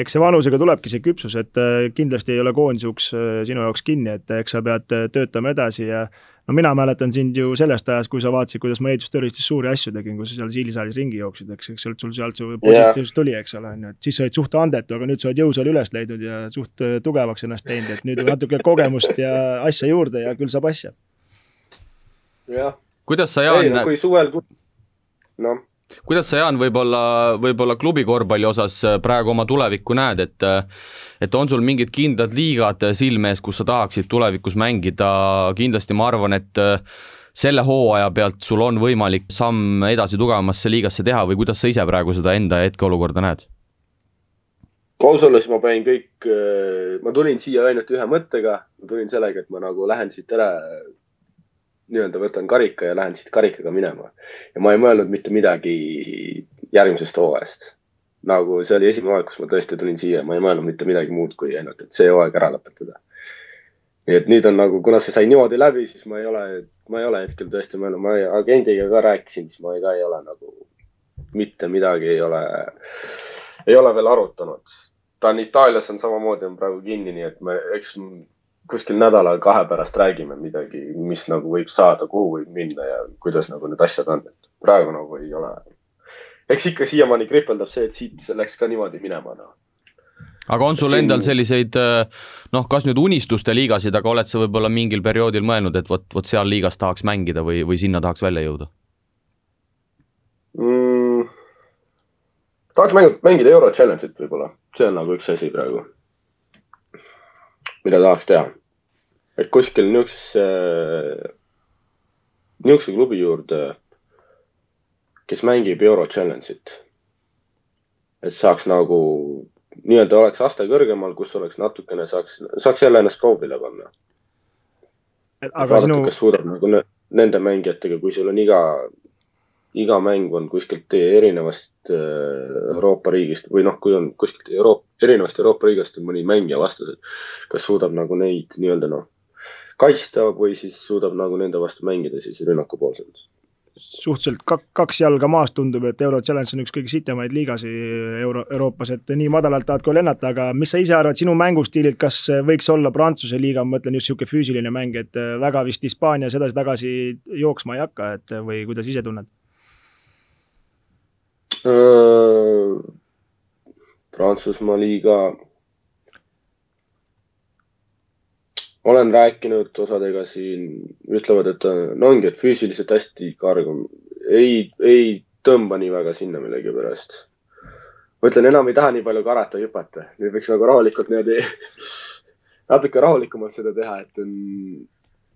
eks see vanusega tulebki see küpsus, et äh, kindlasti ei ole koondise uks äh, sinu jaoks kinni, et eks sa pead äh, töötama edasi ja no mina mäletan sind ju sellest ajast, kui sa vaatasid, kuidas ma ehitustöölistes suuri asju tegin, kui sa seal siilisaalis ringi jooksid, eks, eks sealt sul sealt see positiivsus tuli, eks ole, on ju, et siis sa olid suht andetu, aga nüüd sa oled jõusaali üles leidnud ja suht äh, tugevaks ennast teinud, et nüüd natuke kogemust ja asja juurde ja küll saab asja. jah. kuidas sa, Jaan? kui suvel, noh kuidas sa, Jaan, võib-olla, võib-olla klubi korvpalli osas äh, praegu oma tulevikku näed, et äh, et on sul mingid kindlad liigad silme ees, kus sa tahaksid tulevikus mängida, kindlasti ma arvan, et äh, selle hooaja pealt sul on võimalik samm edasi tugevamasse liigasse teha või kuidas sa ise praegu seda enda hetkeolukorda näed? aus olles ma panin kõik, ma tulin siia ainult ühe mõttega, ma tulin sellega, et ma nagu lähen siit ära nii-öelda võtan karika ja lähen siit karikaga minema. ja ma ei mõelnud mitte midagi järgmisest hooajast. nagu see oli esimene hooaeg, kus ma tõesti tulin siia, ma ei mõelnud mitte midagi muud kui ainult, et see hooaeg ära lõpetada. nii et nüüd on nagu, kuna see sai niimoodi läbi, siis ma ei ole, ma ei ole hetkel tõesti mõelnud, ma agendiga ka rääkisin, siis ma ei, ka ei ole nagu mitte midagi ei ole, ei ole veel arutanud. ta on Itaalias on samamoodi on praegu kinni, nii et me, eks kuskil nädala-kahe pärast räägime midagi, mis nagu võib saada, kuhu võib minna ja kuidas nagu need asjad on, et praegu nagu ei ole. eks ikka siiamaani kripeldab see, et siit läks ka niimoodi minema, noh aga on sul endal selliseid noh, kas nüüd unistuste liigasid, aga oled sa võib-olla mingil perioodil mõelnud, et vot, vot seal liigas tahaks mängida või, või sinna tahaks välja jõuda mm,? tahaks mängida, mängida Euro Challenge'it võib-olla, see on nagu üks asi praegu, mida tahaks teha et kuskil niisugusesse, niisuguse klubi juurde, kes mängib Euro Challenge'it. et saaks nagu nii-öelda oleks aste kõrgemal, kus oleks natukene, saaks, saaks jälle ennast proovile panna. vaadata sinu..., kas suudab nagu nende mängijatega, kui sul on iga, iga mäng on kuskilt erinevast Euroopa riigist või noh, kui on kuskilt Euroopa, erinevast Euroopa riigist on mõni mängija vastas, et kas suudab nagu neid nii-öelda noh, kaitsta või siis suudab nagu nende vastu mängida siis rünnakupoolselt suhteliselt kaks jalga maas tundub, et Euro Challenge on üks kõige sitemaid liigasi Euro, Euroopas, et nii madalalt tahad ka lennata, aga mis sa ise arvad sinu mängustiililt, kas võiks olla Prantsuse liiga, ma mõtlen just niisugune füüsiline mäng, et väga vist Hispaanias edasi-tagasi jooksma ei hakka, et või kuidas ise tunned? Prantsusmaa liiga olen rääkinud osadega siin, ütlevad, et no ongi, et füüsiliselt hästi kargum. ei, ei tõmba nii väga sinna millegipärast. ma ütlen, enam ei taha nii palju karata, hüpata, nüüd võiks nagu rahulikult niimoodi natuke rahulikumalt seda teha, et on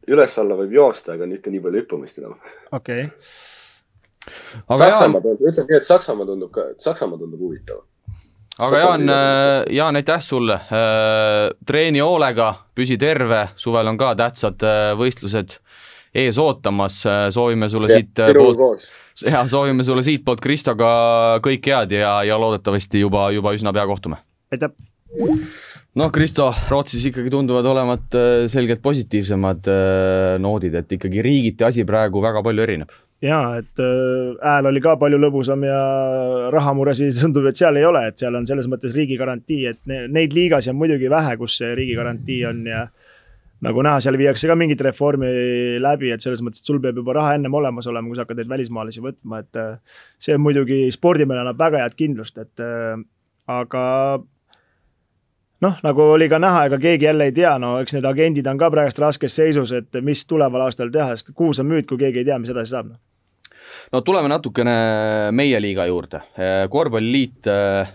üles-alla võib joosta, aga mitte nii palju hüppamist enam. okei okay.. Saksamaa, ütleme nii, et Saksamaa tundub ka, Saksamaa tundub huvitav aga Jaan, äh, Jaan, aitäh sulle. Äh, treeni hoolega, püsi terve, suvel on ka tähtsad äh, võistlused ees ootamas, soovime sulle ja, siit poolt, ja soovime sulle siitpoolt Kristoga kõik head ja, ja loodetavasti juba, juba üsna pea kohtume. aitäh! noh, Kristo, Rootsis ikkagi tunduvad olevat selgelt positiivsemad noodid, et ikkagi riigiti asi praegu väga palju erineb jaa, et äh, hääl oli ka palju lõbusam ja rahamuresid tundub, et seal ei ole, et seal on selles mõttes riigi garantii, et neid liigasi on muidugi vähe, kus see riigi garantii on ja nagu näha, seal viiakse ka mingit reformi läbi, et selles mõttes, et sul peab juba raha ennem olemas olema, kui sa hakkad neid välismaalasi võtma, et äh, see muidugi spordimehele annab väga head kindlust, et äh, aga noh, nagu oli ka näha, ega keegi jälle ei tea, no eks need agendid on ka praegust raskes seisus, et mis tuleval aastal teha, sest kuus on müüd, kui keegi ei tea, mis edasi saab no no tuleme natukene meie liiga juurde, korvpalliliit äh,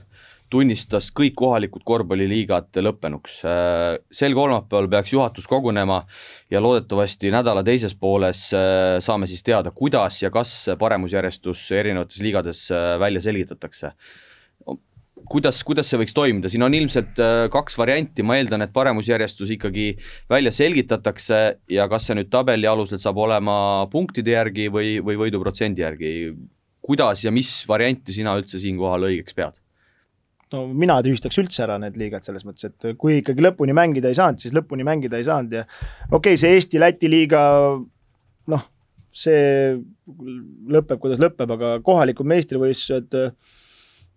tunnistas kõik kohalikud korvpalliliigad lõppenuks. Äh, sel kolmapäeval peaks juhatus kogunema ja loodetavasti nädala teises pooles saame siis teada, kuidas ja kas paremusjärjestus erinevates liigades välja selgitatakse kuidas, kuidas see võiks toimida, siin on ilmselt äh, kaks varianti, ma eeldan, et paremusjärjestus ikkagi välja selgitatakse ja kas see nüüd tabeli alusel saab olema punktide järgi või, või võiduprotsendi järgi. kuidas ja mis varianti sina üldse siinkohal õigeks pead? no mina tühistaks üldse ära need liigad selles mõttes, et kui ikkagi lõpuni mängida ei saanud, siis lõpuni mängida ei saanud ja okei okay,, see Eesti-Läti liiga noh, see lõpeb, kuidas lõpeb, aga kohalikud meistrivõistlused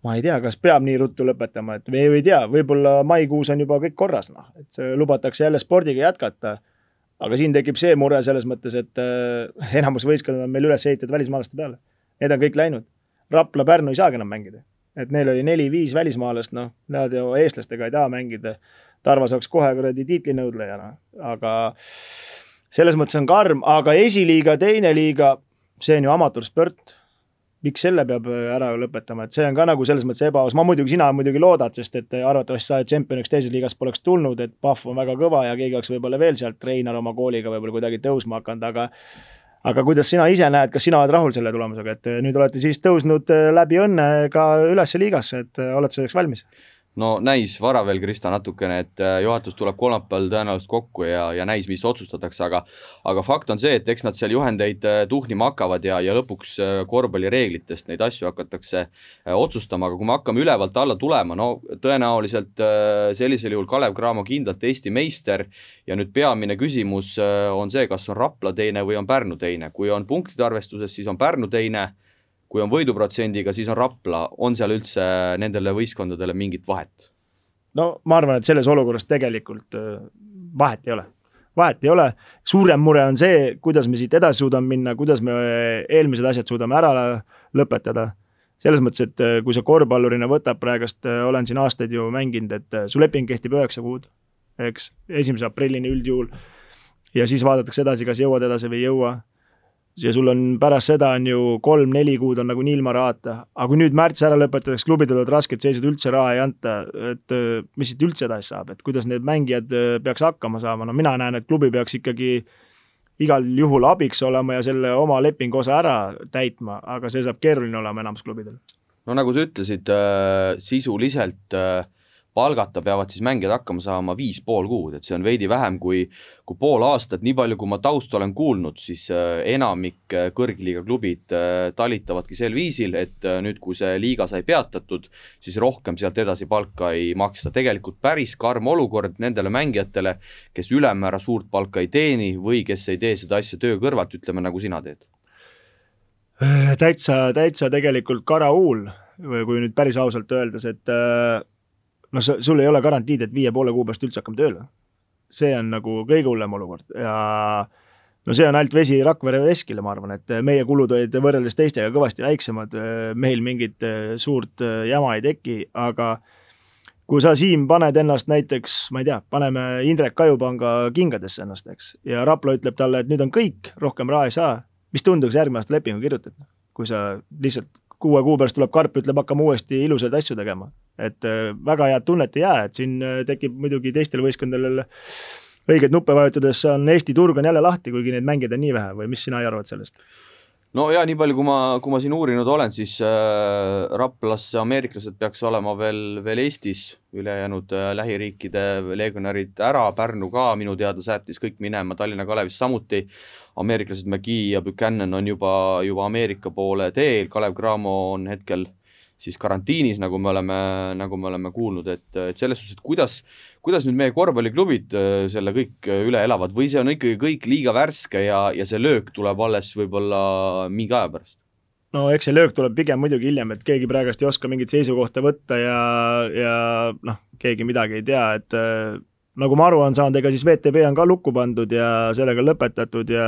ma ei tea, kas peab nii ruttu lõpetama, et või ei tea, võib-olla maikuus on juba kõik korras, noh, et lubatakse jälle spordiga jätkata. aga siin tekib see mure selles mõttes, et äh, enamus võistkond on meil üles ehitatud välismaalaste peale. Need on kõik läinud. Rapla, Pärnu ei saagi enam mängida. et neil oli neli-viis välismaalast, noh, nad ju eestlastega ei taha mängida. Tarva saaks kohe kuradi tiitlinõudlejana, aga selles mõttes on karm, aga esiliiga, teine liiga, see on ju amatöörsport miks selle peab äh, ära lõpetama, et see on ka nagu selles mõttes ebaaus, ma muidugi, sina muidugi loodad, sest et äh, arvatavasti sa tšempioniks teises liigas poleks tulnud, et Pahv on väga kõva ja keegi oleks võib-olla veel sealt Reinar oma kooliga võib-olla kuidagi tõusma hakanud, aga aga kuidas sina ise näed, kas sina oled rahul selle tulemusega, et äh, nüüd olete siis tõusnud läbi õnne ka ülesse liigasse, et oled selleks valmis? No näis vara veel, Krista, natukene, et äh, juhatus tuleb kolmapäeval tõenäoliselt kokku ja, ja näis, mis otsustatakse, aga aga fakt on see, et eks nad seal juhendeid äh, tuhnima hakkavad ja, ja lõpuks äh, korvpallireeglitest neid asju hakatakse otsustama, aga kui me hakkame ülevalt alla tulema, no tõenäoliselt sellisel juhul Kalev Cramo kindlalt Eesti meister. Ja nüüd peamine küsimus on see, kas on Rapla teine või on Pärnu teine, kui on punktide arvestuses, siis on Pärnu teine kui on võiduprotsendiga, siis on Rapla, on seal üldse nendele võistkondadele mingit vahet? no ma arvan, et selles olukorras tegelikult äh, vahet ei ole vahet ei ole, suurem mure on see, kuidas me siit edasi suudame minna, kuidas me eelmised asjad suudame ära lõpetada. selles mõttes, et äh, kui sa korvpallurina võtab praegust, äh, olen siin aastaid ju mänginud, et su leping kehtib üheksa kuud, eks, esimese aprillini üldjuhul. ja siis vaadatakse edasi, kas jõuad edasi või ei jõua ja sul on pärast seda on ju kolm-neli kuud on nagunii ilma rahata, aga kui nüüd märts ära lõpetatakse, klubidel olid rasked seisud, üldse raha ei anta, et äh, mis siit üldse edasi saab, et kuidas need mängijad äh, peaks hakkama saama, no mina näen, et klubi peaks ikkagi igal juhul abiks olema ja selle oma lepingu osa ära täitma, aga see saab keeruline olema enamus klubidel. no nagu sa ütlesid äh,, sisuliselt äh, palgata peavad siis mängijad hakkama saama viis pool kuud, et see on veidi vähem kui, kui pool aastat, nii palju, kui ma tausta olen kuulnud, siis äh, enamik äh, kõrgliiga klubid äh, talitavadki sel viisil, et nüüd, kui see liiga sai peatatud, siis rohkem sealt edasi palka ei maksta, tegelikult päris karm olukord nendele mängijatele, kes ülemäära suurt palka ei teeni või kes ei tee seda asja töö kõrvalt, ütleme nagu sina teed. Täitsa, täitsa tegelikult karahuul, kui nüüd päris ausalt öeldes, et noh, sul ei ole garantiid, et viie poole kuu pärast üldse hakkame tööle. see on nagu kõige hullem olukord ja no see on ainult vesi Rakvere veskile, ma arvan, et meie kulud olid võrreldes teistega kõvasti väiksemad, meil mingit suurt jama ei teki, aga kui sa, Siim, paned ennast näiteks, ma ei tea, paneme Indrek Kajupanga kingadesse ennast, eks, ja Rapla ütleb talle, et nüüd on kõik, rohkem raha ei saa, mis tunduks järgmine aasta lepingu kirjutad, kui sa lihtsalt kuue kuu pärast tuleb Karp, ütleb, hakkame uuesti ilusaid asju tegema. et äh, väga head tunnet ei jää, et siin äh, tekib muidugi teistel võistkondadel õigeid nuppe vajutades on Eesti turg on jälle lahti, kuigi neid mängijaid on nii vähe või mis sina arvad sellest? No ja nii palju, kui ma, kui ma siin uurinud olen, siis äh, Raplas ameeriklased peaks olema veel, veel Eestis, ülejäänud äh, lähiriikide legionärid ära, Pärnu ka minu teada säätis kõik minema, Tallinna Kalevist samuti. Ameeriklased McGee ja Buchanan on juba, juba Ameerika poole teel, Kalev Cramo on hetkel siis karantiinis, nagu me oleme, nagu me oleme kuulnud, et, et selles suhtes, et kuidas, kuidas nüüd meie korvpalliklubid äh, selle kõik üle elavad või see on ikkagi kõik liiga värske ja, ja see löök tuleb alles võib-olla mingi aja pärast? no eks see löök tuleb pigem muidugi hiljem, et keegi praegust ei oska mingit seisukohta võtta ja, ja noh, keegi midagi ei tea, et äh, nagu ma aru olen saanud, ega siis VTB on ka lukku pandud ja sellega lõpetatud ja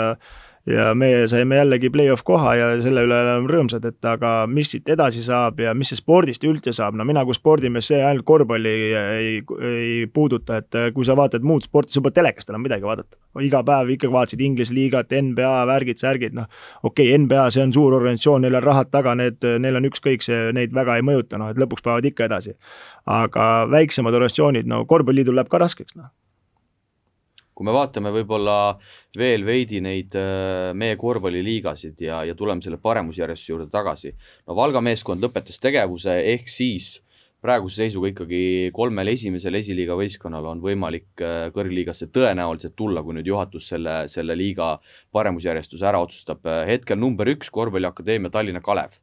ja meie saime jällegi play-off koha ja selle üle oleme rõõmsad, et aga mis siit edasi saab ja mis see spordist üldse saab, no mina kui spordimees, see ainult korvpalli ei, ei puuduta, et kui sa vaatad muud sporti, sul pole telekast enam midagi vaadata. iga päev ikkagi vaatasid Inglise liigat, NBA värgid, särgid, noh okei okay,, NBA, see on suur organisatsioon, neil on rahad taga, need, neil on ükskõik, see neid väga ei mõjuta, noh et lõpuks päevad ikka edasi. aga väiksemad organisatsioonid, no korvpalliliidul läheb ka raskeks, noh kui me vaatame võib-olla veel veidi neid äh, meie korvpalliliigasid ja, ja tuleme selle paremusjärjestuse juurde tagasi. no Valga meeskond lõpetas tegevuse, ehk siis praeguse seisuga ikkagi kolmel esimesel esiliiga võistkonnal on võimalik äh, kõrgliigasse tõenäoliselt tulla, kui nüüd juhatus selle, selle liiga paremusjärjestuse ära otsustab. hetkel number üks Korvpalliakadeemia Tallinna Kalev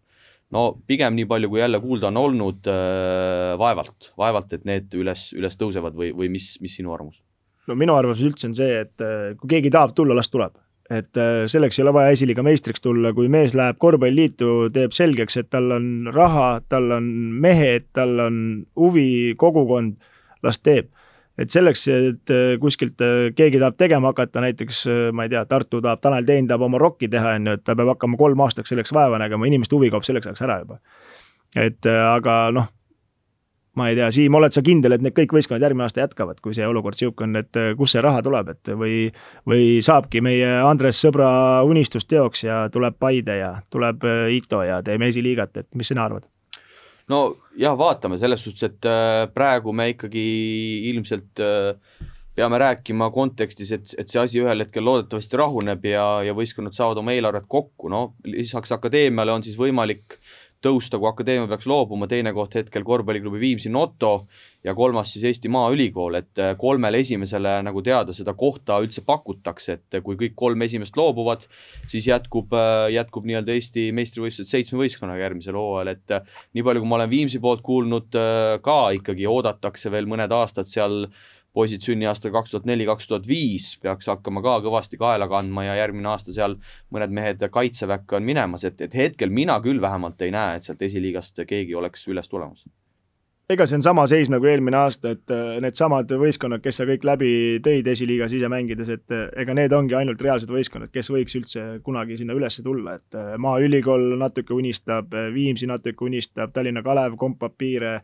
no pigem nii palju, kui jälle kuulda on olnud äh,, vaevalt, vaevalt, et need üles, üles tõusevad või, või mis, mis sinu arvamus? No minu arvamus üldse on see, et äh, kui keegi tahab tulla, las tuleb. et äh, selleks ei ole vaja esiliiga meistriks tulla, kui mees läheb korvpalliliitu, teeb selgeks, et tal on raha, tal on mehed, tal on huvi, kogukond, las teeb et selleks, et äh, kuskilt keegi tahab tegema hakata, näiteks ma ei tea, Tartu tahab, Tanel Tein tahab oma rokki teha, on ju, et ta peab hakkama kolm aastaks selleks vaeva nägema, inimeste huvi kaob selleks ajaks ära juba. et aga noh, ma ei tea, Siim, oled sa kindel, et need kõik võistkonnad järgmine aasta jätkavad, kui see olukord niisugune on, et äh, kust see raha tuleb, et või, või saabki meie Andres sõbra unistus teoks ja tuleb Paide ja tuleb äh, Ito ja teeme esiliigat, et mis sina arvad? no jah, vaatame selles suhtes, et äh, praegu me ikkagi ilmselt peame rääkima kontekstis, et, et see asi ühel hetkel loodetavasti rahuneb ja, ja võistkonnad saavad oma eelarvet kokku, no lisaks akadeemiale on siis võimalik tõusta, kui akadeemia peaks loobuma, teine koht hetkel korvpalliklubi Viimsi Noto ja kolmas siis Eesti Maaülikool, et äh, kolmele esimesele nagu teada seda kohta üldse pakutakse, et kui kõik kolm esimest loobuvad, siis jätkub, äh, jätkub nii-öelda Eesti meistrivõistlused seitsme võistkonnaga järgmisel hooajal, et äh, nii palju, kui ma olen Viimsi poolt kuulnud, ka ikkagi oodatakse veel mõned aastad seal poisid sünniaastal kaks tuhat neli, kaks tuhat viis peaks hakkama ka kõvasti kaela kandma ja järgmine aasta seal mõned mehed kaitseväkke on minemas, et, et hetkel mina küll vähemalt ei näe, et sealt esiliigast keegi oleks üles tulemas. Ega see on sama seis nagu eelmine aasta, et äh, needsamad võistkonnad, kes sa kõik läbi tõid esiliigas ise mängides, et äh, ega need ongi ainult reaalsed võistkonnad, kes võiks üldse kunagi sinna üles tulla, et äh, Maaülikool natuke unistab, Viimsi natuke unistab, Tallinna Kalev kompab piire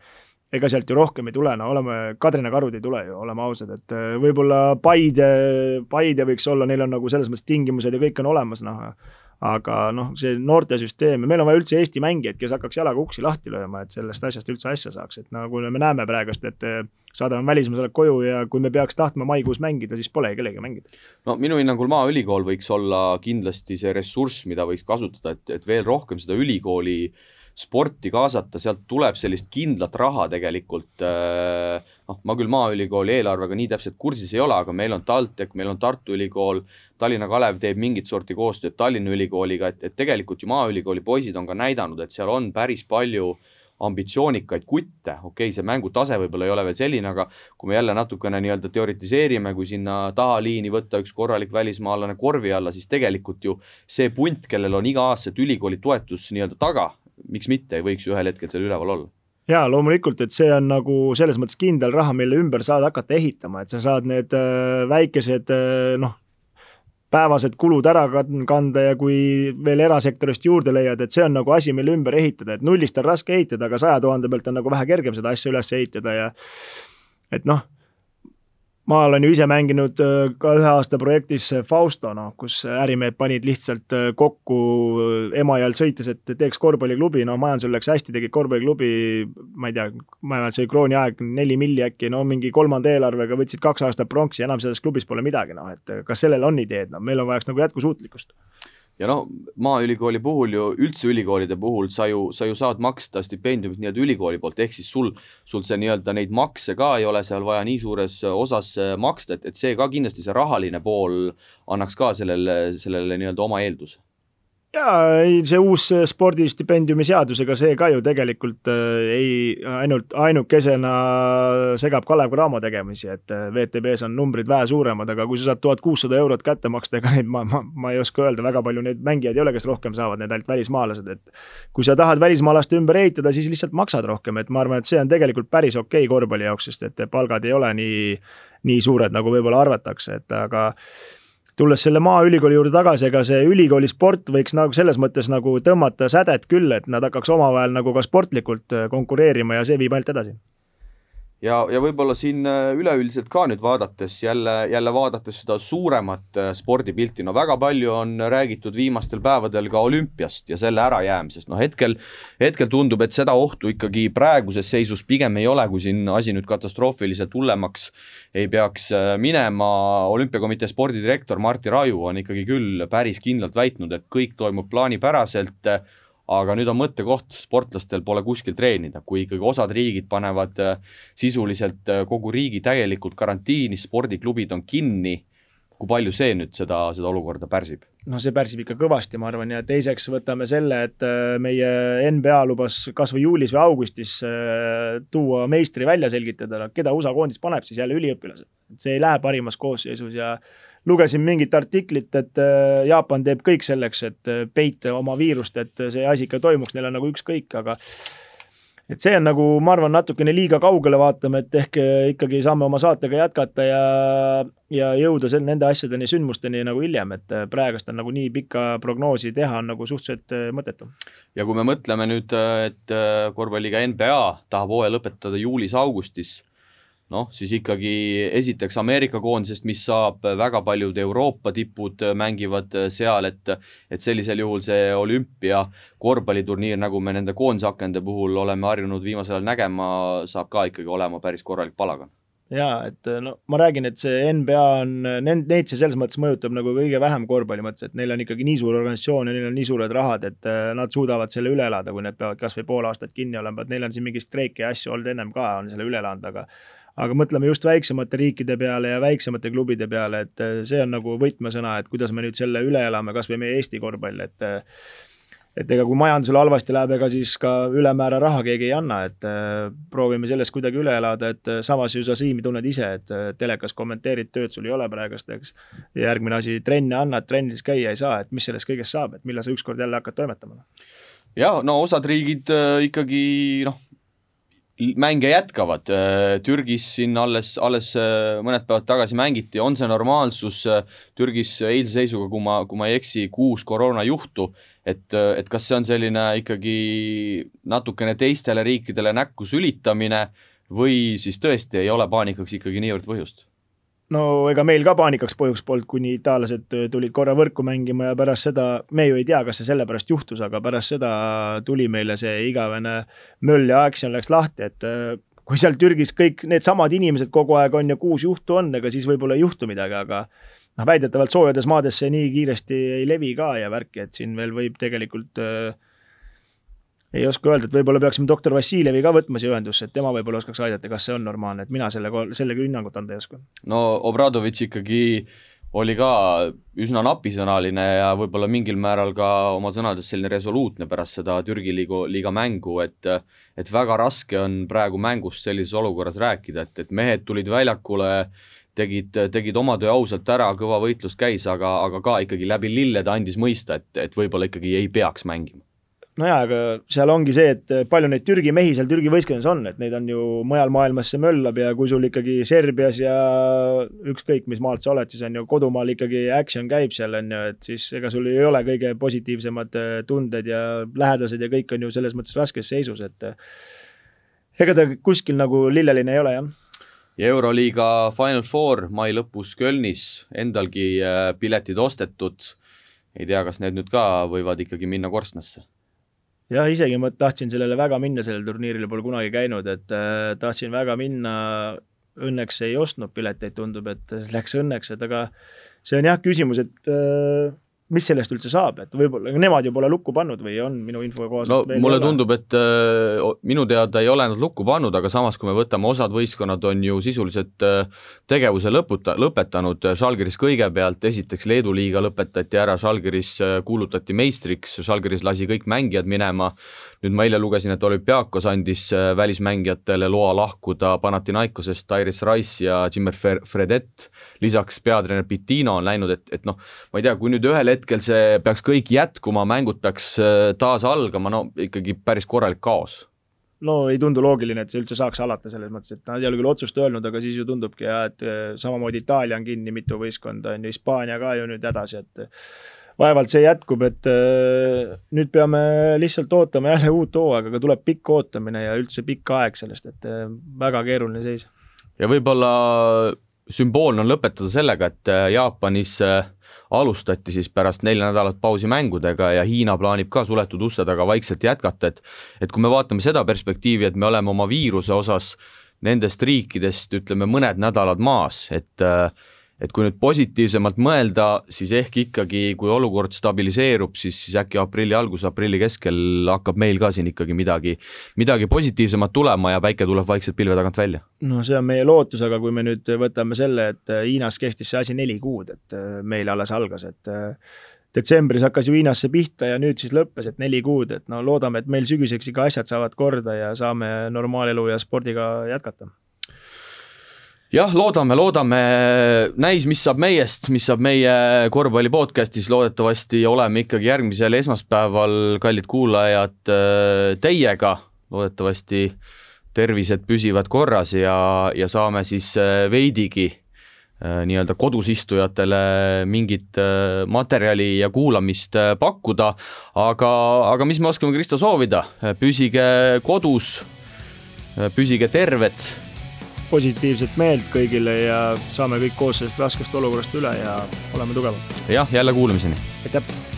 ega sealt ju rohkem ei tule, no oleme, Kadrina karud ei tule ju, oleme ausad, et äh, võib-olla Paide, Paide võiks olla, neil on nagu selles mõttes tingimused ja kõik on olemas, noh, aga noh, see noortesüsteem ja meil on vaja üldse Eesti mängijaid, kes hakkaks jalaga uksi lahti lööma, et sellest asjast üldse asja saaks, et nagu me näeme praegust, et äh, saadame välismaalased koju ja kui me peaks tahtma maikuus mängida, siis pole kellegi mängida. no minu hinnangul Maaülikool võiks olla kindlasti see ressurss, mida võiks kasutada, et, et veel rohkem seda ülikooli äh, sporti kaasata, sealt tuleb sellist kindlat raha tegelikult äh, noh, ma küll Maaülikooli eelarvega nii täpselt kursis ei ole, aga meil on TalTech, meil on Tartu Ülikool, Tallinna Kalev teeb mingit sorti koostööd Tallinna Ülikooliga, et, et tegelikult ju Maaülikooli poisid on ka näidanud, et seal on päris palju ambitsioonikaid kutte, okei okay,, see mängutase võib-olla ei ole veel selline, aga kui me jälle natukene nii-öelda teoritiseerime, kui sinna taha liini võtta üks korralik välismaalane korvi alla, siis tegelikult ju see punt, kellel on iga-aastaselt ülikooli toetus nii-öelda taga, miks mitte ei võiks ju ühel hetkel seal üleval olla. Jaa, loomulikult, et see on nagu selles mõttes kindel raha, mille ümber saad hakata ehitama, et sa saad need äh, väikesed äh, noh, päevased kulud ära kanda ja kui veel erasektorist juurde leiad, et see on nagu asi, mille ümber ehitada, et nullist on raske ehitada, aga saja tuhande pealt on nagu vähe kergem seda asja üles ehitada ja et noh ma olen ju ise mänginud äh, ka ühe aasta projektis äh, Fausto, noh, kus ärimehed panid lihtsalt äh, kokku Emajõel sõites, et teeks korvpalliklubi, no majandusel läks hästi, tegid korvpalliklubi, ma ei tea, ma ei mäleta, see oli krooni aeg, neli milli äkki, no mingi kolmanda eelarvega võtsid kaks aastat pronksi, enam selles klubis pole midagi, noh, et kas sellel on ideed, noh, meil on vajaks nagu jätkusuutlikkust ja no Maaülikooli puhul ju, üldse ülikoolide puhul sa ju, sa ju saad maksta stipendiumit nii-öelda ülikooli poolt, ehk siis sul, sul see nii-öelda neid makse ka ei ole seal vaja nii suures osas maksta, et, et see ka kindlasti, see rahaline pool annaks ka sellele, sellele nii-öelda oma eelduse jaa, ei see uus spordistipendiumi seadus, ega see ka ju tegelikult äh, ei, ainult ainukesena segab Kalev Cramo tegemisi, et äh, WTB-s on numbrid vähe suuremad, aga kui sa saad tuhat kuussada eurot kätte maksta, ega neid ma, ma, ma ei oska öelda, väga palju neid mängijaid ei ole, kes rohkem saavad, need ainult välismaalased, et kui sa tahad välismaalaste ümber ehitada, siis lihtsalt maksad rohkem, et ma arvan, et see on tegelikult päris okei okay korvpalli jaoks, sest et palgad ei ole nii, nii suured, nagu võib-olla arvatakse, et aga tulles selle Maaülikooli juurde tagasi, ega see ülikooli sport võiks nagu selles mõttes nagu tõmmata sädet küll, et nad hakkaks omavahel nagu ka sportlikult äh, konkureerima ja see viib ainult edasi ja, ja võib-olla siin äh, üleüldiselt ka nüüd vaadates jälle, jälle vaadates seda suuremat äh, spordipilti, no väga palju on räägitud viimastel päevadel ka olümpiast ja selle ärajäämisest, no hetkel, hetkel tundub, et seda ohtu ikkagi praeguses seisus pigem ei ole, kui siin asi nüüd katastroofiliselt hullemaks ei peaks äh, minema. olümpiakomitee spordidirektor Martti Raju on ikkagi küll päris kindlalt väitnud, et kõik toimub plaanipäraselt aga nüüd on mõttekoht, sportlastel pole kuskil treenida, kui ikkagi osad riigid panevad äh, sisuliselt äh, kogu riigi täielikult karantiini, spordiklubid on kinni, kui palju see nüüd seda, seda olukorda pärsib? no see pärsib ikka kõvasti, ma arvan, ja teiseks võtame selle, et äh, meie NBA lubas kas või juulis või augustis tuua meistri välja selgitada, keda USA koondis paneb, siis jälle üliõpilased. see ei lähe parimas koosseisus ja lugesin mingit artiklit, et äh, Jaapan teeb kõik selleks, et äh, peita oma viirust, et see asi ikka toimuks, neil on nagu ükskõik, aga et see on nagu, ma arvan, natukene liiga kaugele vaatame, et ehk äh, ikkagi saame oma saatega jätkata ja, ja jõuda seal nende asjadeni, sündmusteni nagu hiljem, et praegust on nagu nii pikka prognoosi teha on nagu suhteliselt mõttetu. ja kui me mõtleme nüüd, et korvpalliga NBA tahab hooaja lõpetada juulis-augustis noh, siis ikkagi esiteks Ameerika koondisest, mis saab, väga paljud Euroopa tipud mängivad seal, et et sellisel juhul see olümpia korvpalliturniir, nagu me nende koondisakende puhul oleme harjunud viimasel ajal nägema, saab ka ikkagi olema päris korralik palagan. Jaa, et no ma räägin, et see NBA on, nend-, neid see selles mõttes mõjutab nagu kõige vähem korvpalli mõttes, et neil on ikkagi nii suur organisatsioon ja neil on nii suured rahad, et äh, nad suudavad selle üle elada, kui need peavad kas või pool aastat kinni olema, et neil on siin mingeid streike ja asju olnud ennem ka, on selle üle elanud, aga aga mõtleme just väiksemate riikide peale ja väiksemate klubide peale, et äh, see on nagu võtmesõna, et kuidas me nüüd selle üle elame, kas või meie Eesti korvpall, et äh, et ega kui majandusel halvasti läheb, ega siis ka ülemäära raha keegi ei anna, et äh, proovime sellest kuidagi üle elada, et samas ju sa, Siim, tunned ise, et telekas kommenteerid, tööd sul ei ole praegust, eks. järgmine asi, trenne annad, trennides käia ei saa, et mis sellest kõigest saab, et millal sa ükskord jälle hakkad toimetama? ja no osad riigid ikkagi noh mänge jätkavad. Äh, Türgis siin alles, alles äh, mõned päevad tagasi mängiti, on see normaalsus, äh, Türgis eilse seisuga, kui ma, kui ma ei eksi, kuus koroonajuhtu, et, et kas see on selline ikkagi natukene teistele riikidele näkku sülitamine või siis tõesti ei ole paanikaks ikkagi niivõrd põhjust? No ega meil ka paanikaks põhjust polnud, kuni itaallased tulid korra võrku mängima ja pärast seda, me ju ei tea, kas see sellepärast juhtus, aga pärast seda tuli meile see igavene möll ja action läks lahti, et äh, kui seal Türgis kõik needsamad inimesed kogu aeg on ja kuus juhtu on, ega siis võib-olla ei juhtu midagi, aga noh, väidetavalt soojades maades see nii kiiresti ei levi ka ja värki, et siin veel võib tegelikult äh, ei oska öelda, et võib-olla peaksime doktor Vassiljevi ka võtma siia ühendusse, et tema võib-olla oskaks aidata, kas see on normaalne, et mina selle, sellega hinnangut anda ei oska. no Obradovitš ikkagi oli ka üsna napisõnaline ja võib-olla mingil määral ka oma sõnades selline resoluutne pärast seda Türgi liigu, liiga mängu, et et väga raske on praegu mängust sellises olukorras rääkida, et, et mehed tulid väljakule, tegid, tegid oma töö ausalt ära, kõva võitlus käis, aga, aga ka ikkagi läbi lillede andis mõista, et, et võib-olla ikkagi ei peaks mängima nojaa, aga seal ongi see, et palju neid Türgi mehi seal Türgi võistkonnas on, et neid on ju mujal maailmas see möllab ja kui sul ikkagi Serbias ja ükskõik, mis maalt sa oled, siis on ju kodumaal ikkagi action käib seal, on ju, et siis ega sul ei ole kõige positiivsemad äh, tunded ja lähedased ja kõik on ju selles mõttes raskes seisus, et äh, ega ta kuskil nagu lilleline ei ole, jah ja Euroliiga Final Four mai lõpus Kölnis, endalgi piletid ostetud. ei tea, kas need nüüd ka võivad ikkagi minna korstnasse jah, isegi ma tahtsin sellele väga minna, sellele turniirile pole kunagi käinud, et äh, tahtsin väga minna, õnneks ei ostnud pileteid, tundub, et läks õnneks, et aga see on jah küsimus, et äh, mis sellest üldse saab, et võib-olla nemad ju pole lukku pannud või on minu info kohaselt no mulle ole? tundub, et äh, minu teada ei ole nad lukku pannud, aga samas, kui me võtame, osad võistkonnad on ju sisuliselt äh, tegevuse lõputa-, lõpetanud, Žalgiris kõigepealt, esiteks Leedu liiga lõpetati ära, Žalgiris äh, kuulutati meistriks, Žalgiris lasi kõik mängijad minema, nüüd ma eile lugesin, et Olümpiakos andis äh, välismängijatele loa lahkuda Panathinaikosest Tyrese Rice ja Jimmer Fredet, lisaks peatreener Pitino on läinud, et, et noh, ma ei tea, kui nüüd ühel hetkel see peaks kõik jätkuma, mängud peaks äh, taas algama, no ikkagi päris korralik kaos. No ei tundu loogiline, et see üldse saaks alata, selles mõttes, et nad ei ole küll otsust öelnud, aga siis ju tundubki ja et äh, samamoodi Itaalia on kinni, mitu võistkonda on ju, Hispaania ka ju nüüd hädas, et vaevalt see jätkub, et äh, nüüd peame lihtsalt ootama jälle uut hooaega, aga tuleb pikk ootamine ja üldse pikk aeg sellest, et äh, väga keeruline seis. ja võib-olla sümboolne on lõpetada sellega, et äh, Jaapanis alustati siis pärast nelja nädalat pausi mängudega ja Hiina plaanib ka suletud uste taga vaikselt jätkata, et et kui me vaatame seda perspektiivi, et me oleme oma viiruse osas nendest riikidest ütleme mõned nädalad maas, et äh, et kui nüüd positiivsemalt mõelda, siis ehk ikkagi, kui olukord stabiliseerub, siis, siis äkki aprilli alguses, aprilli keskel hakkab meil ka siin ikkagi midagi, midagi positiivsemat tulema ja päike tuleb vaikselt pilve tagant välja. no see on meie lootus, aga kui me nüüd võtame selle, et Hiinas kestis see asi neli kuud, et meil alles algas, et detsembris hakkas ju Hiinasse pihta ja nüüd siis lõppes, et neli kuud, et no loodame, et meil sügiseks ikka asjad saavad korda ja saame normaalelu ja spordiga jätkata jah, loodame, loodame, näis, mis saab meiest, mis saab meie korvpalli podcast'is, loodetavasti oleme ikkagi järgmisel esmaspäeval, kallid kuulajad, teiega, loodetavasti tervised püsivad korras ja, ja saame siis äh, veidigi äh, nii-öelda kodus istujatele mingit äh, materjali ja kuulamist pakkuda, aga, aga mis me oskame, Kristo, soovida, püsige kodus, püsige terved positiivset meelt kõigile ja saame kõik koos sellest raskest olukorrast üle ja oleme tugevad. jah, jälle kuulamiseni. aitäh.